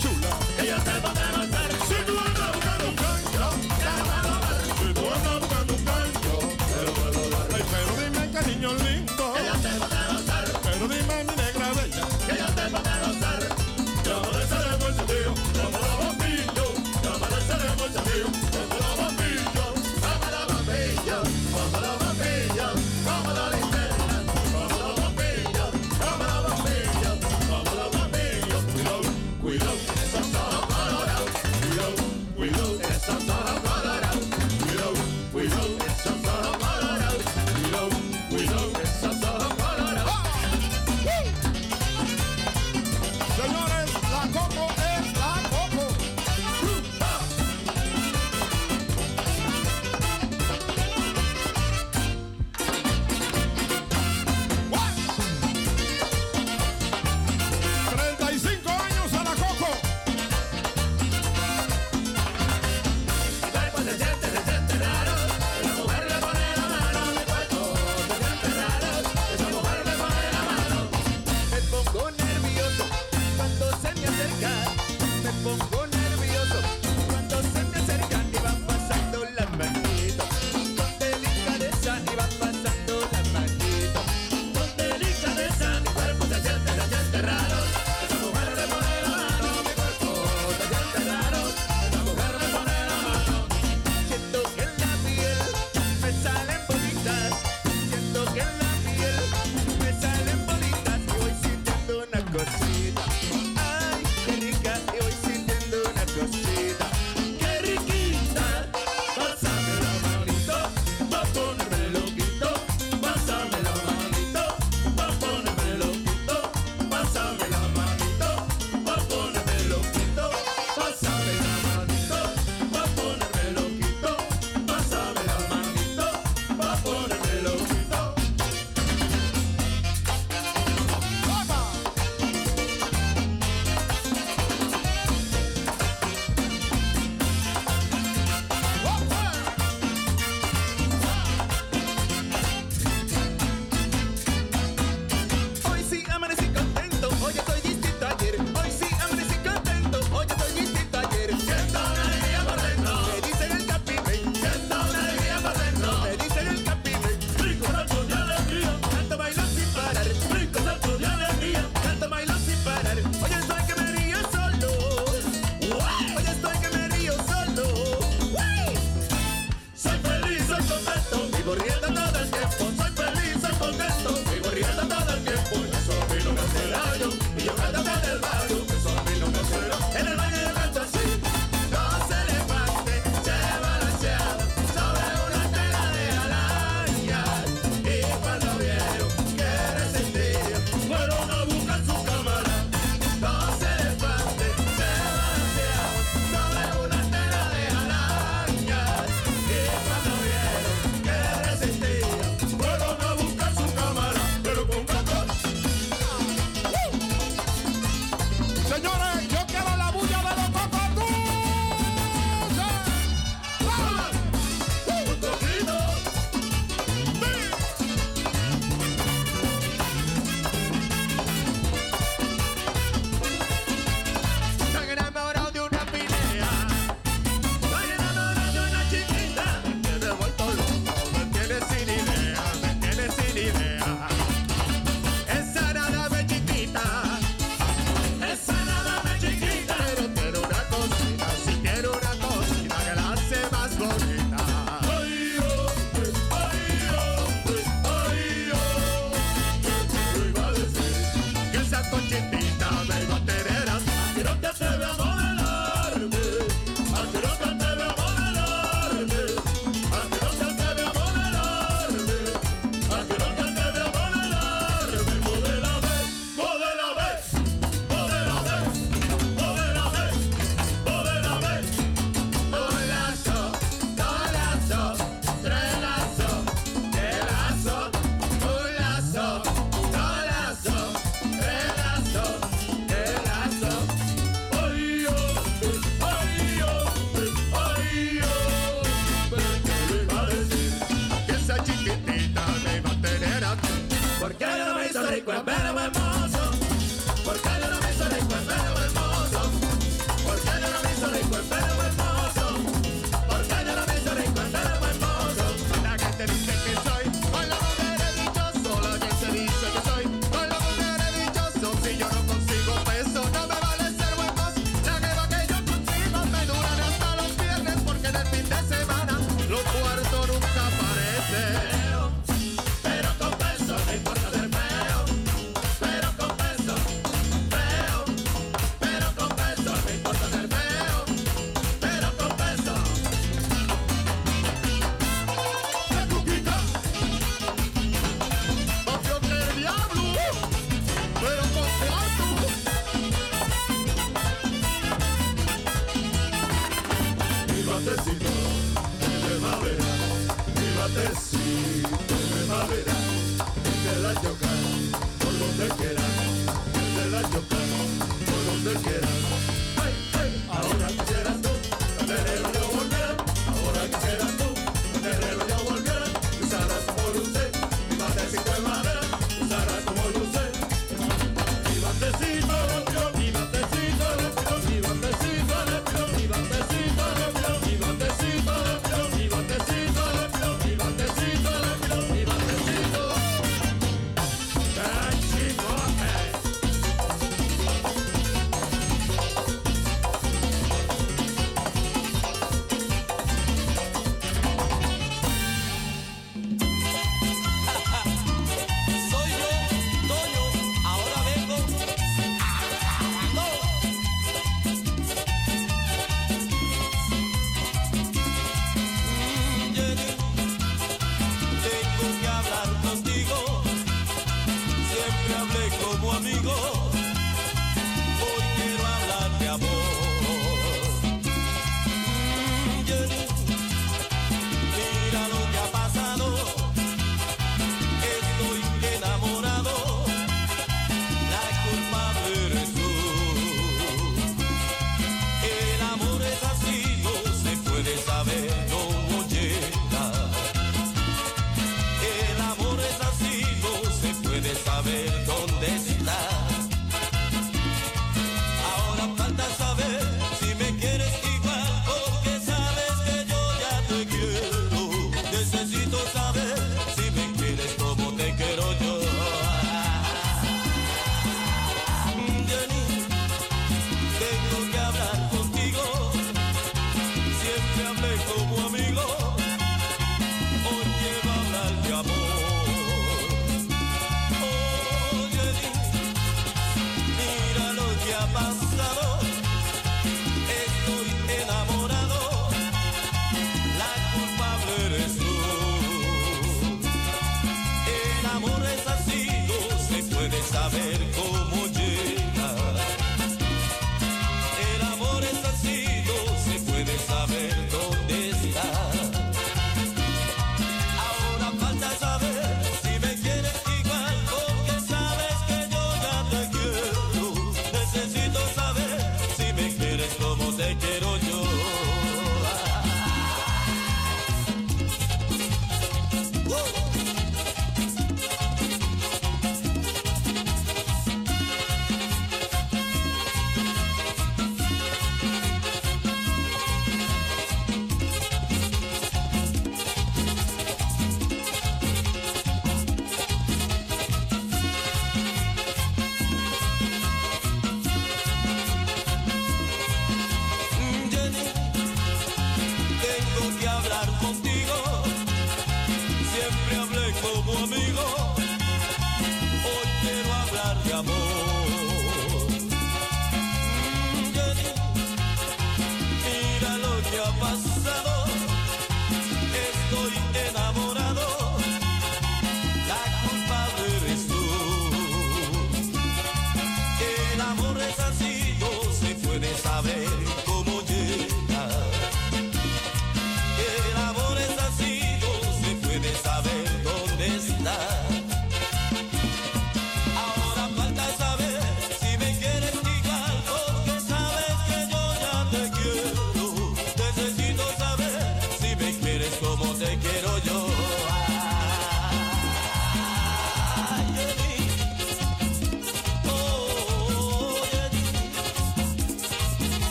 loving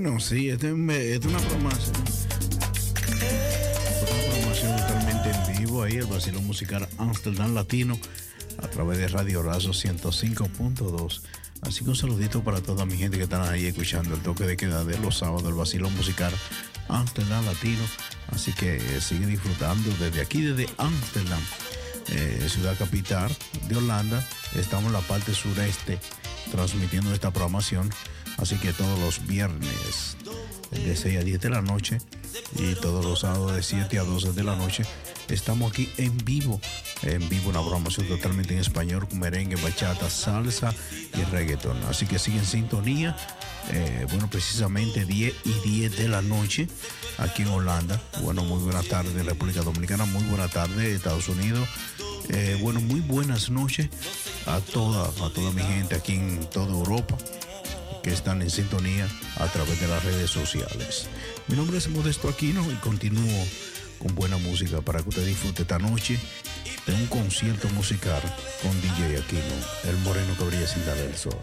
Bueno, sí, esta es, me- esta es una programación. Una programación totalmente en vivo ahí, el vacilón musical Amsterdam Latino, a través de Radio Razo 105.2. Así que un saludito para toda mi gente que están ahí escuchando el toque de queda de los sábados, el vacilón musical Amsterdam Latino. Así que eh, sigue disfrutando desde aquí, desde Amsterdam, eh, ciudad capital de Holanda. Estamos en la parte sureste transmitiendo esta programación. Así que todos los viernes de 6 a 10 de la noche y todos los sábados de 7 a 12 de la noche estamos aquí en vivo. En vivo una programación totalmente en español merengue, bachata, salsa y reggaeton. Así que sigue en sintonía. eh, bueno, precisamente 10 y 10 de la noche aquí en Holanda. Bueno, muy buenas tardes República Dominicana, muy buenas tardes Estados Unidos. Eh, bueno, muy buenas noches a toda, a toda mi gente aquí en toda Europa que están en sintonía a través de las redes sociales. Mi nombre es Modesto Aquino y continúo con buena música para que usted disfrute esta noche de un concierto musical con DJ Aquino, el moreno que brilla sin darle el sol.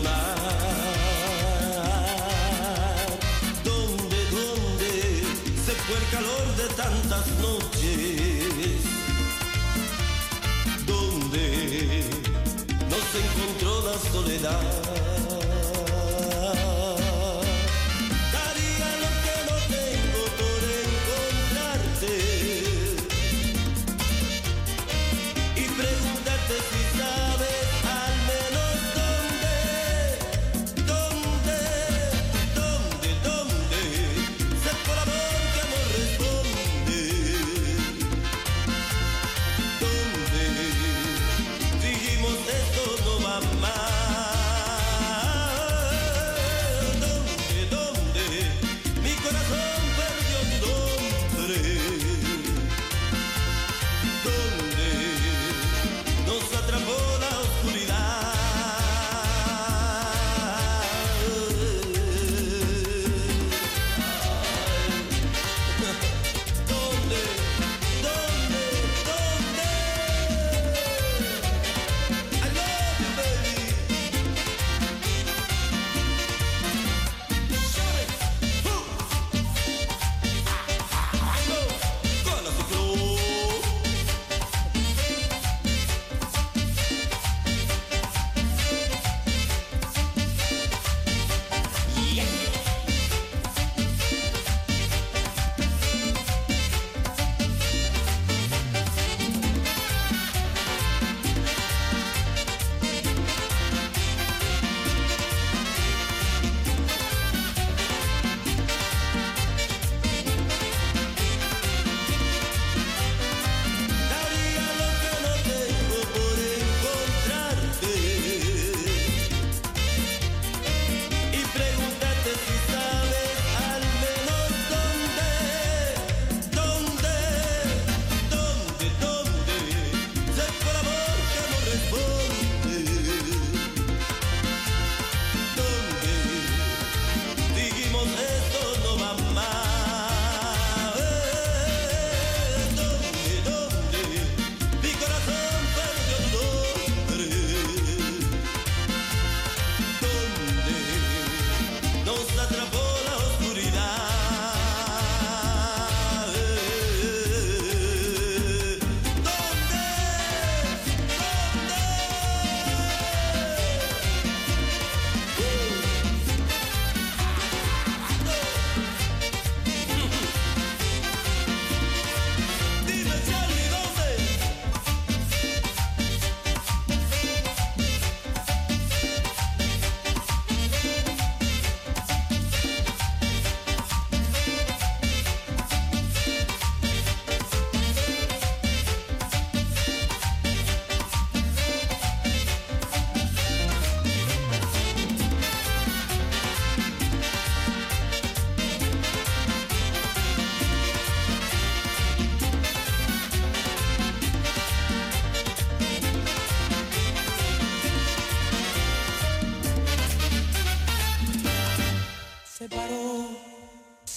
Perdonar. Donde, donde se fue el calor de tantas noches. Donde no se encontró la soledad.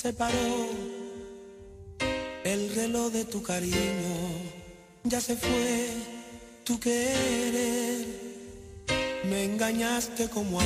Se paró el reloj de tu cariño, ya se fue tu querer, me engañaste como a.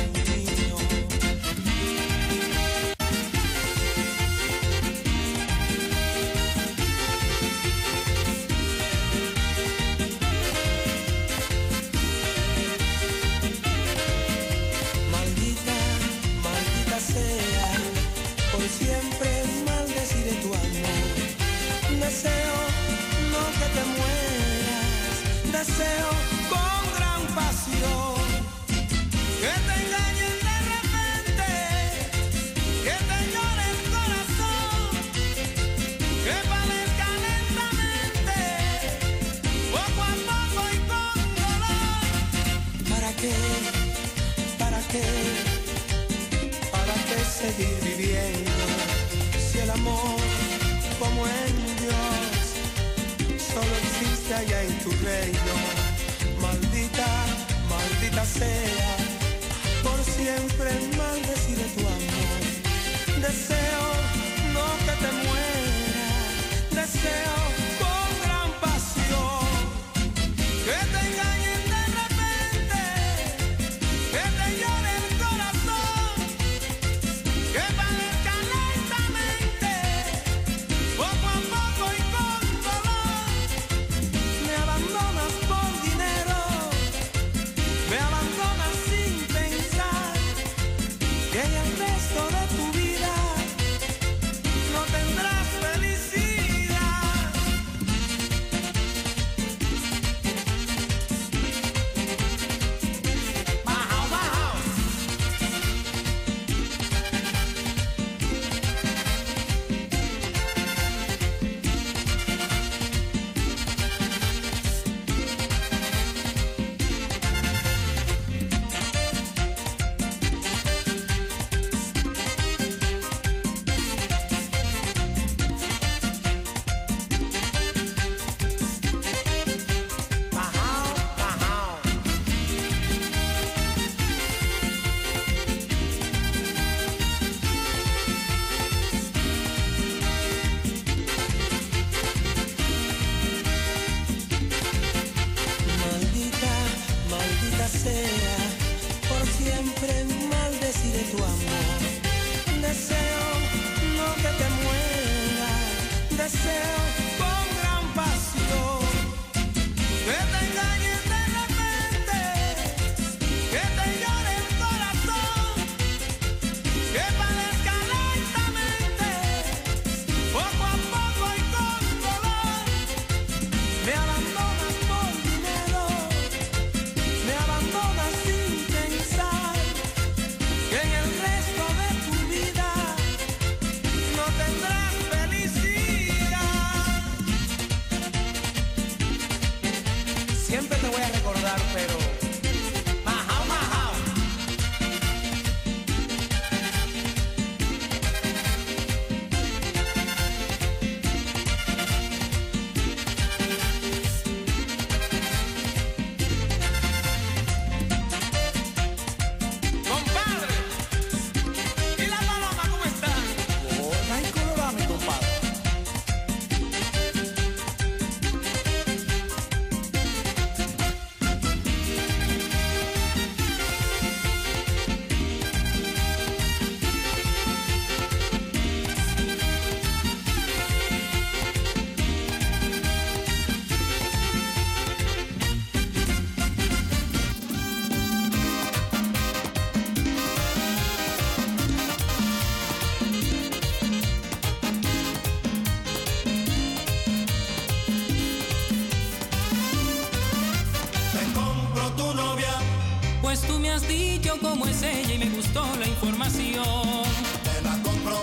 cómo es ella y me gustó la información. Te la compro.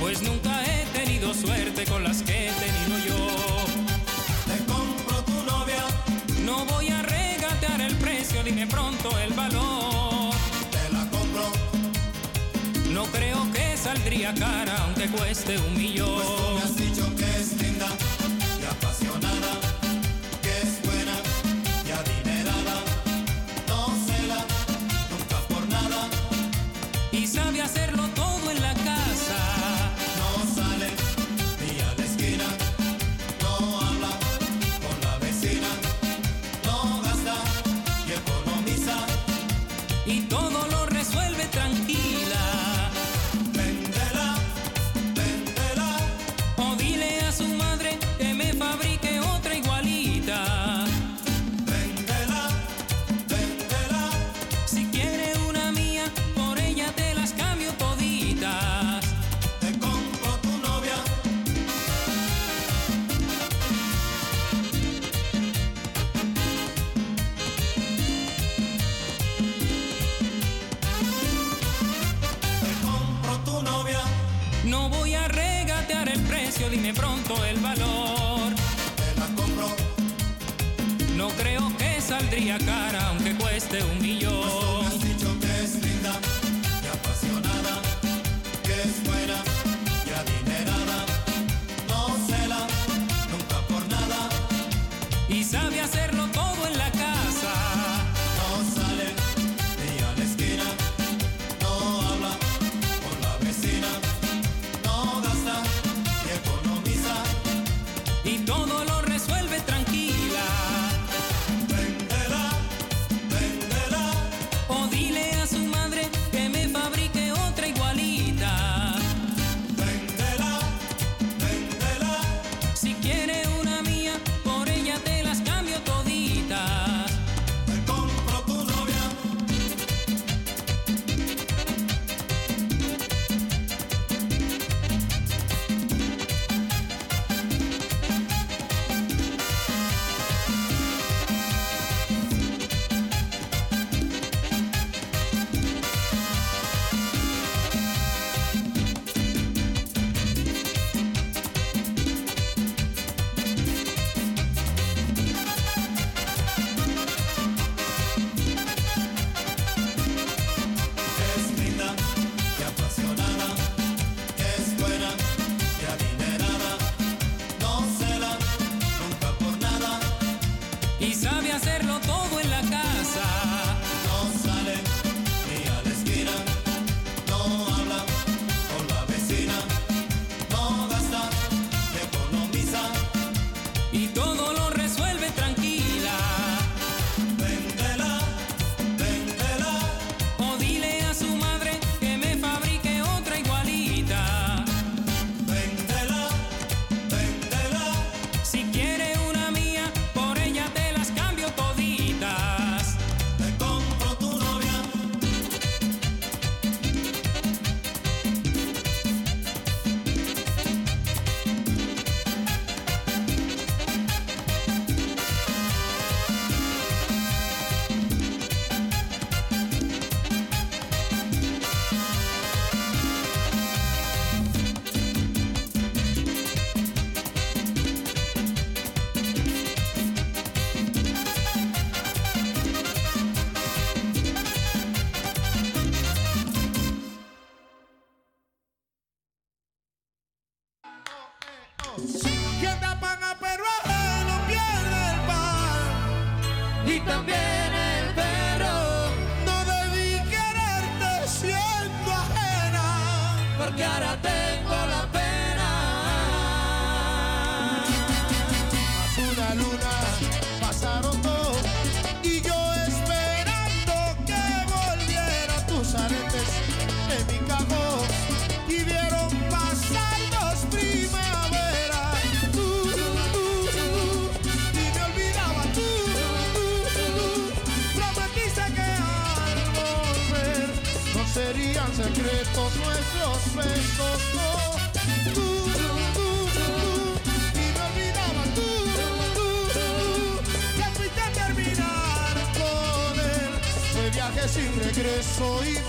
Pues nunca he tenido suerte con las que he tenido yo. Te compro tu novia. No voy a regatear el precio, dime pronto el valor. Te la compro. No creo que saldría cara aunque cueste un millón. Pues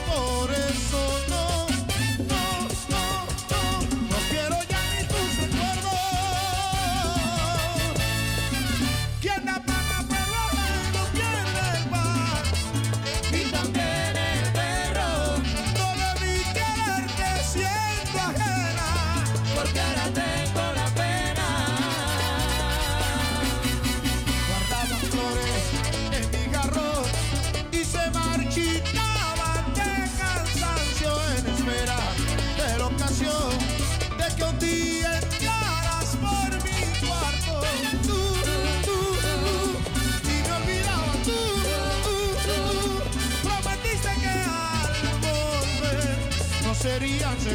por eso.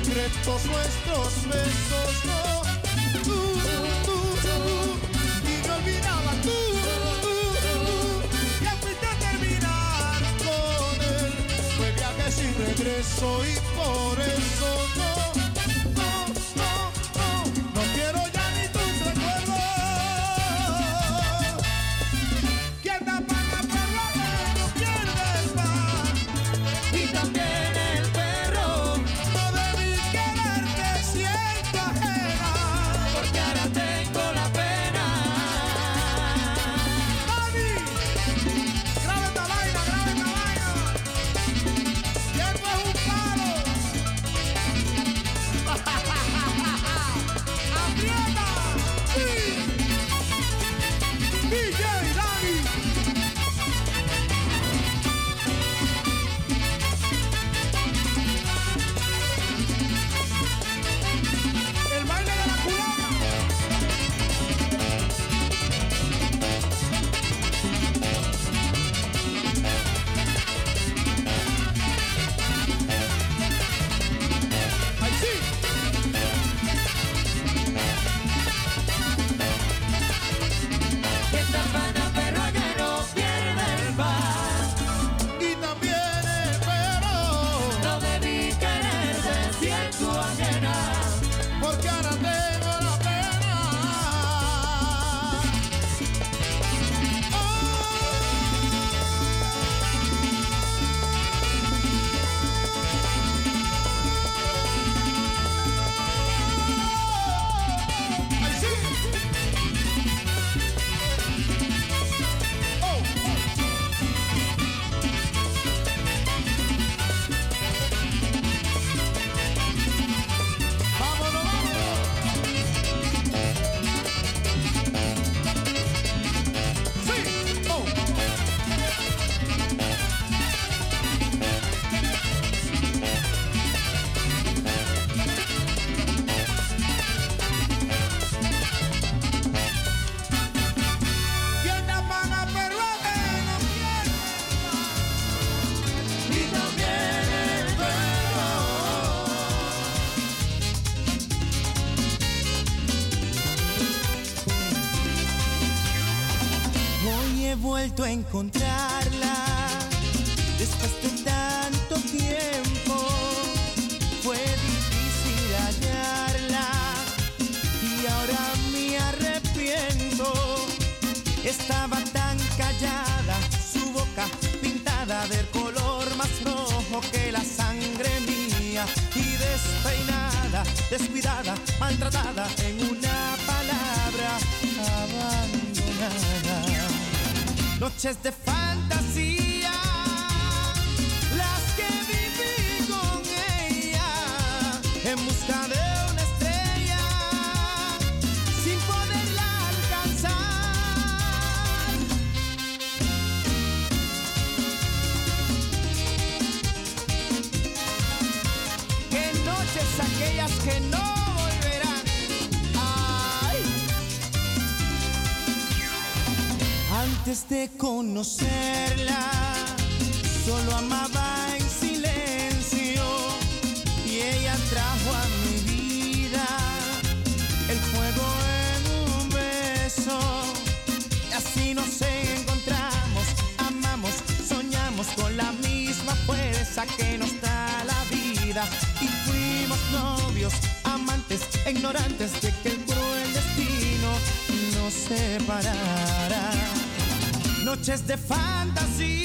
secretos nuestros besos, no. Tú, tú, tú, y yo olvidaba tú, tú, tú, ya fuiste a terminar con él. Fue viaje sin regreso y por eso Noches de fantasía,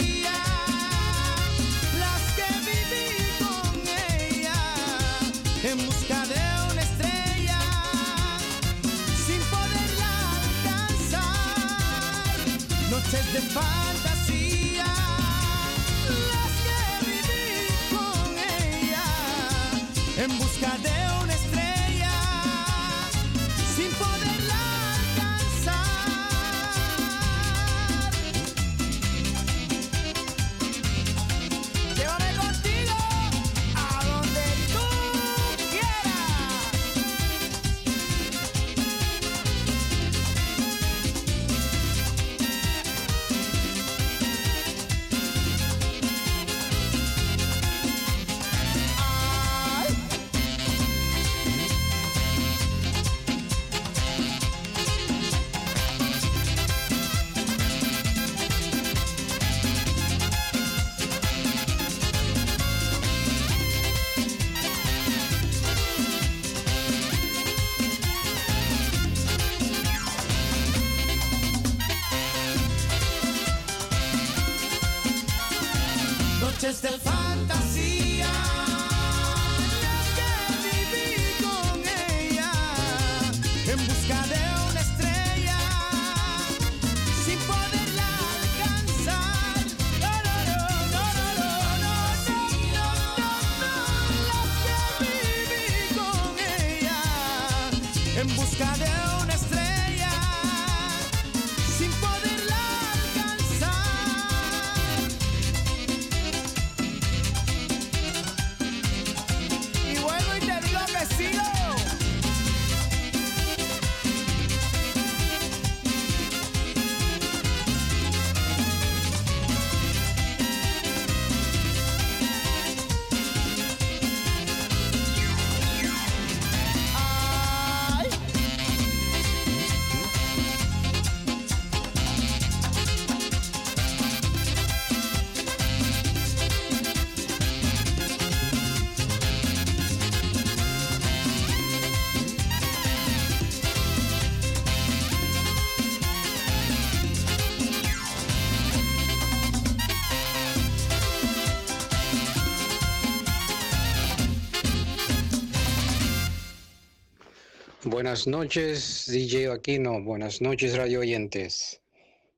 Buenas noches, DJ Aquino. Buenas noches, radio oyentes.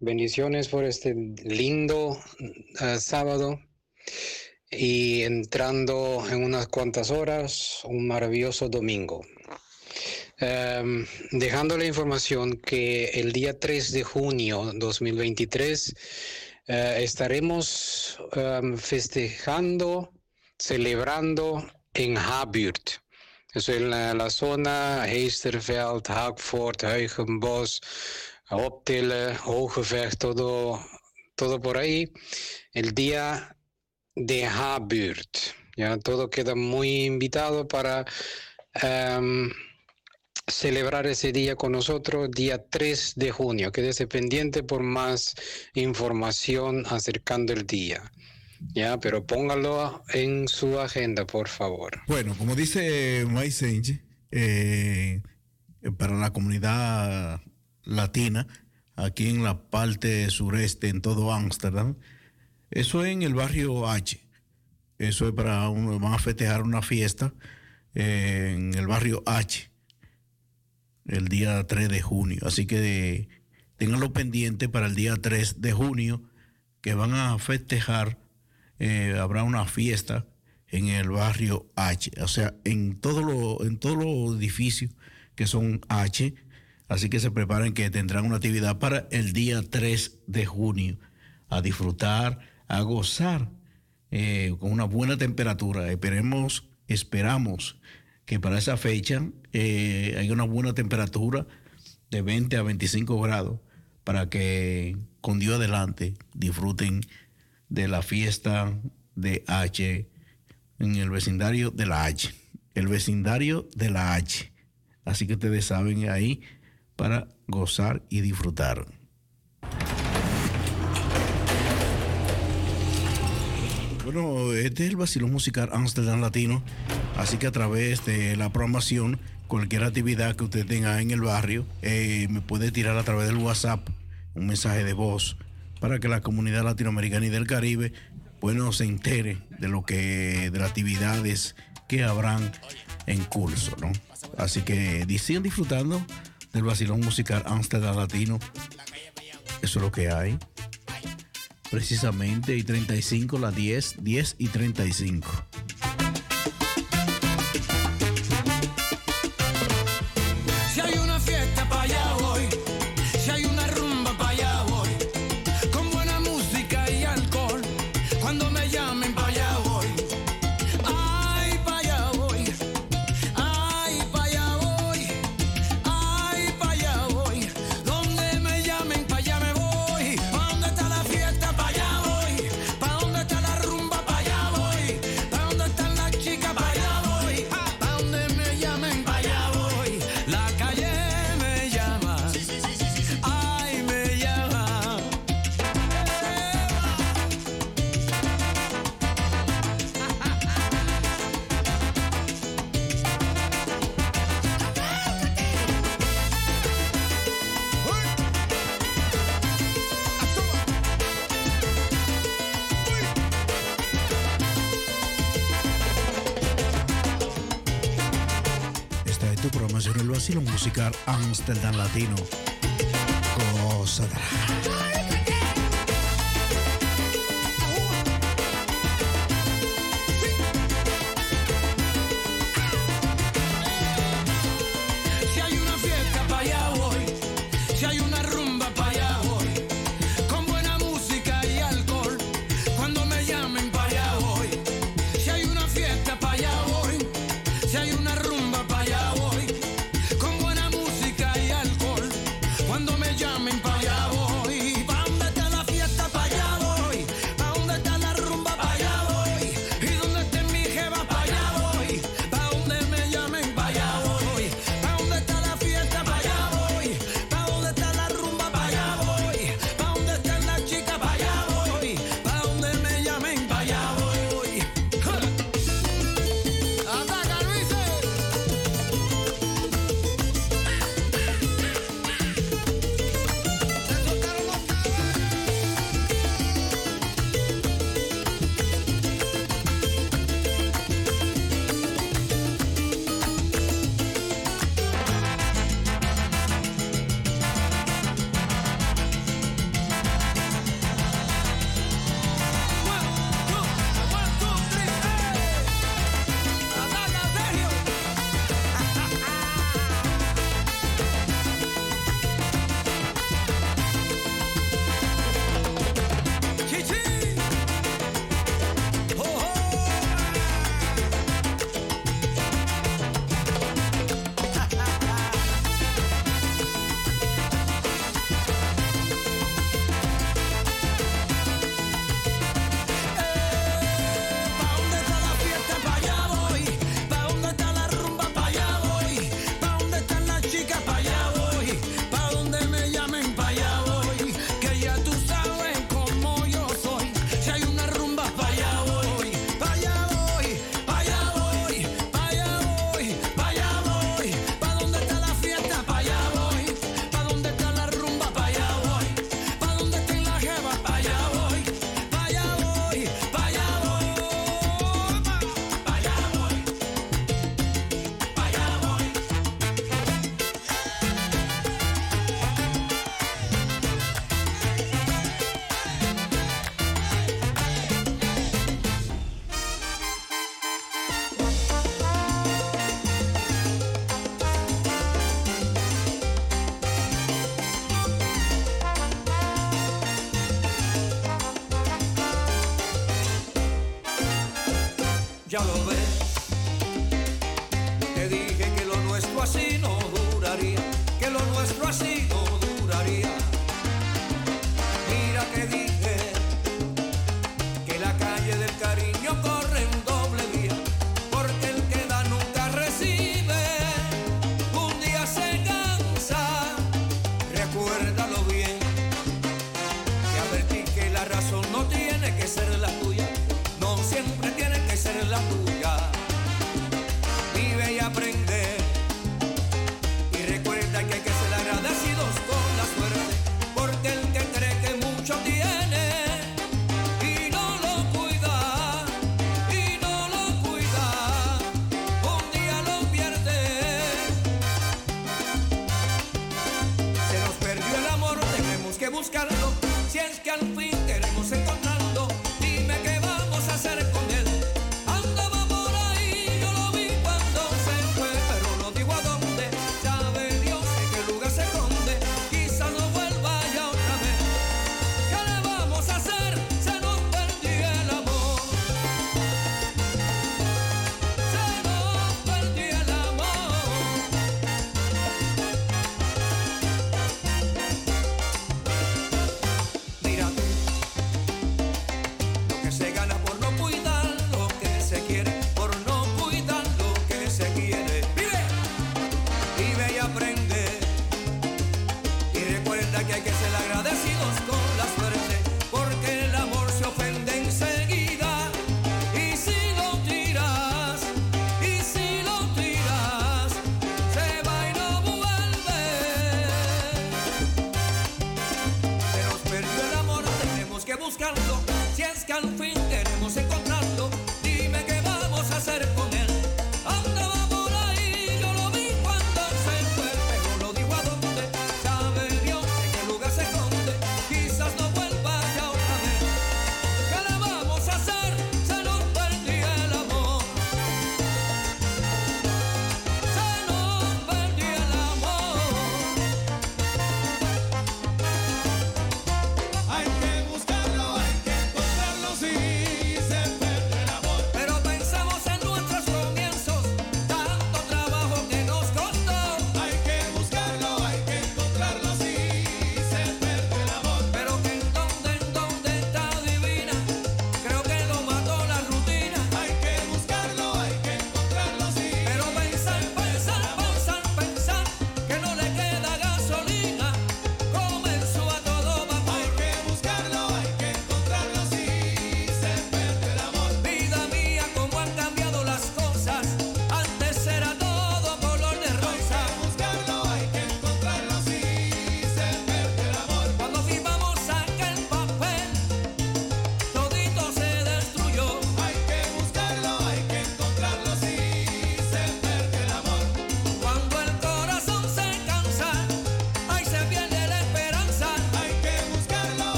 Bendiciones por este lindo eh, sábado y entrando en unas cuantas horas, un maravilloso domingo. Em, dejando la información que el día 3 de junio 2023 eh, estaremos em, festejando, celebrando en Haburt. Eso en la, la zona Heesterveld, Haagfort, Huigenbos, Optille, Hogevecht, todo, todo por ahí. El día de Haburt. Ya todo queda muy invitado para em, celebrar ese día con nosotros, día 3 de junio. Quédese pendiente por más información acercando el día. Ya, pero póngalo en su agenda, por favor. Bueno, como dice Maisenche, eh, para la comunidad latina, aquí en la parte sureste, en todo Ámsterdam, eso es en el barrio H. Eso es para, un- van a festejar una fiesta eh, en el barrio H el día 3 de junio. Así que tenganlo pendiente para el día 3 de junio que van a festejar, eh, habrá una fiesta en el barrio H, o sea, en todos los edificios que son H, así que se preparen que tendrán una actividad para el día 3 de junio, a disfrutar, a gozar eh, con una buena temperatura. Esperemos, esperamos que para esa fecha eh, haya una buena temperatura de 20 a 25 grados para que con Dios adelante disfruten de la fiesta de H en el vecindario de la H. El vecindario de la H. Así que ustedes saben ahí para gozar y disfrutar. Bueno, este es el vacilón musical Amsterdam Latino, así que a través de la programación, cualquier actividad que usted tenga en el barrio, eh, me puede tirar a través del WhatsApp un mensaje de voz para que la comunidad latinoamericana y del Caribe, bueno, se entere de lo que, de las actividades que habrán en curso, ¿no? Así que sigan disfrutando del vacilón musical Amsterdam Latino. Eso es lo que hay precisamente, y 35, las 10, 10 y 35. Tu programación, el vacilón musical Amsterdam Latino. Gózala.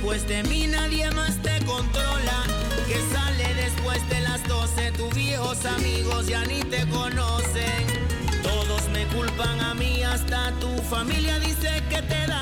Después de mí nadie más te controla. Que sale después de las 12, tus viejos amigos ya ni te conocen. Todos me culpan a mí, hasta tu familia dice que te da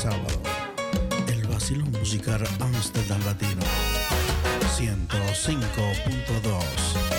sábado. El vacilón musical Amsterdam Latino. 105.2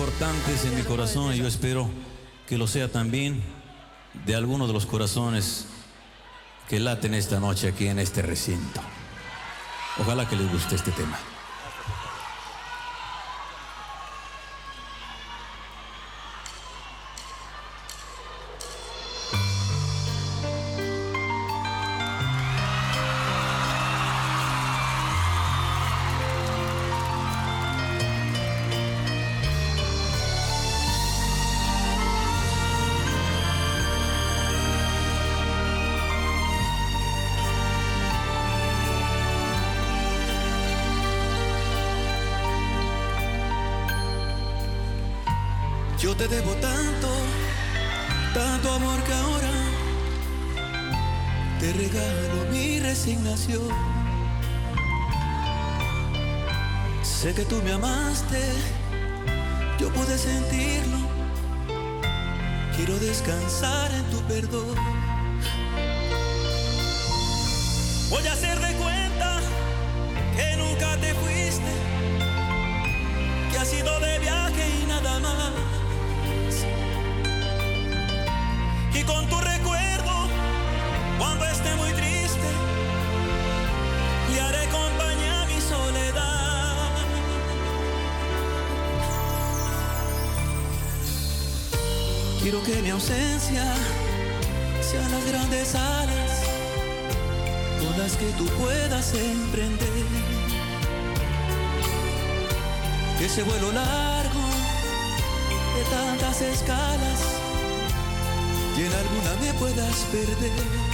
importantes en mi corazón y yo espero que lo sea también de algunos de los corazones que laten esta noche aquí en este recinto. Ojalá que les guste este tema. Yo te debo tanto, tanto amor que ahora te regalo mi resignación. Sé que tú me amaste, yo pude sentirlo. Quiero descansar en tu perdón. Voy a ser de con tu recuerdo cuando esté muy triste. Le haré compañía a mi soledad. Quiero que mi ausencia sea las grandes alas, todas que tú puedas emprender. Ese vuelo largo de tantas escalas que en alguna me puedas perder.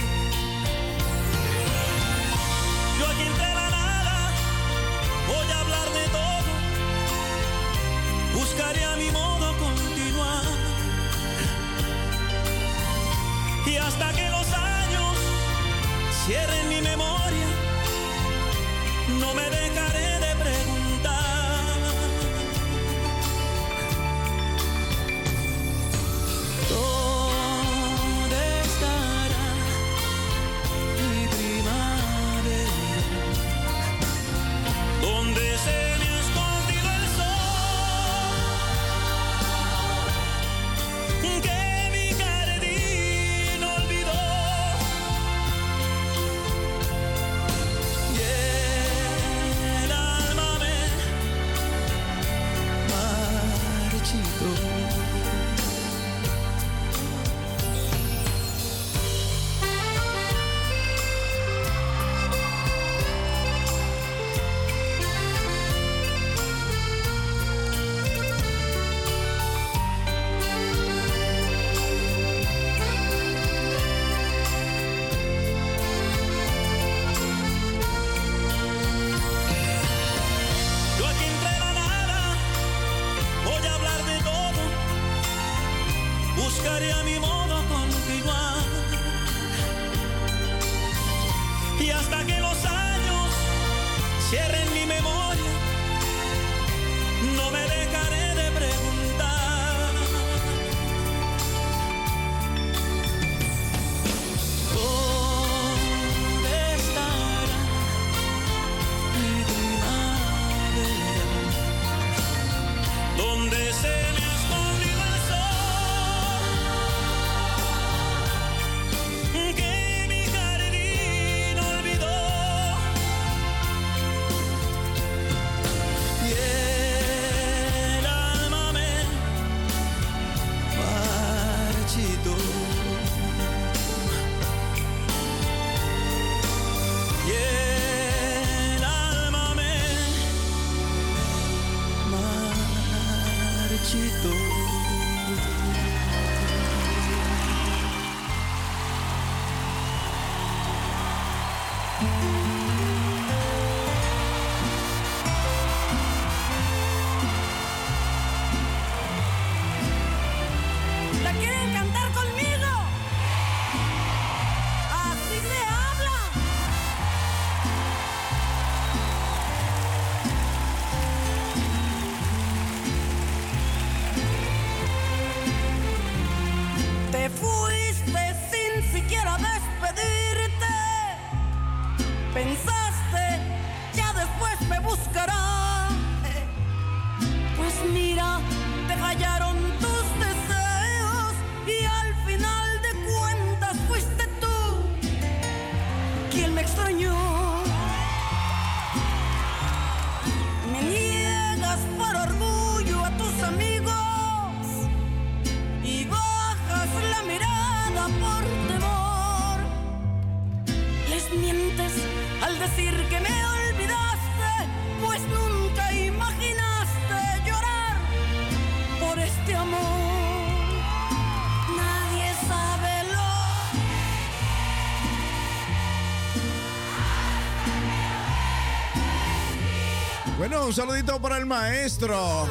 un saludito para el maestro.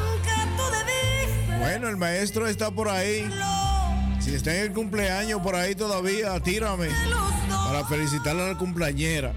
Bueno, el maestro está por ahí. Si está en el cumpleaños por ahí todavía, tírame. Para felicitarle a la cumpleañera.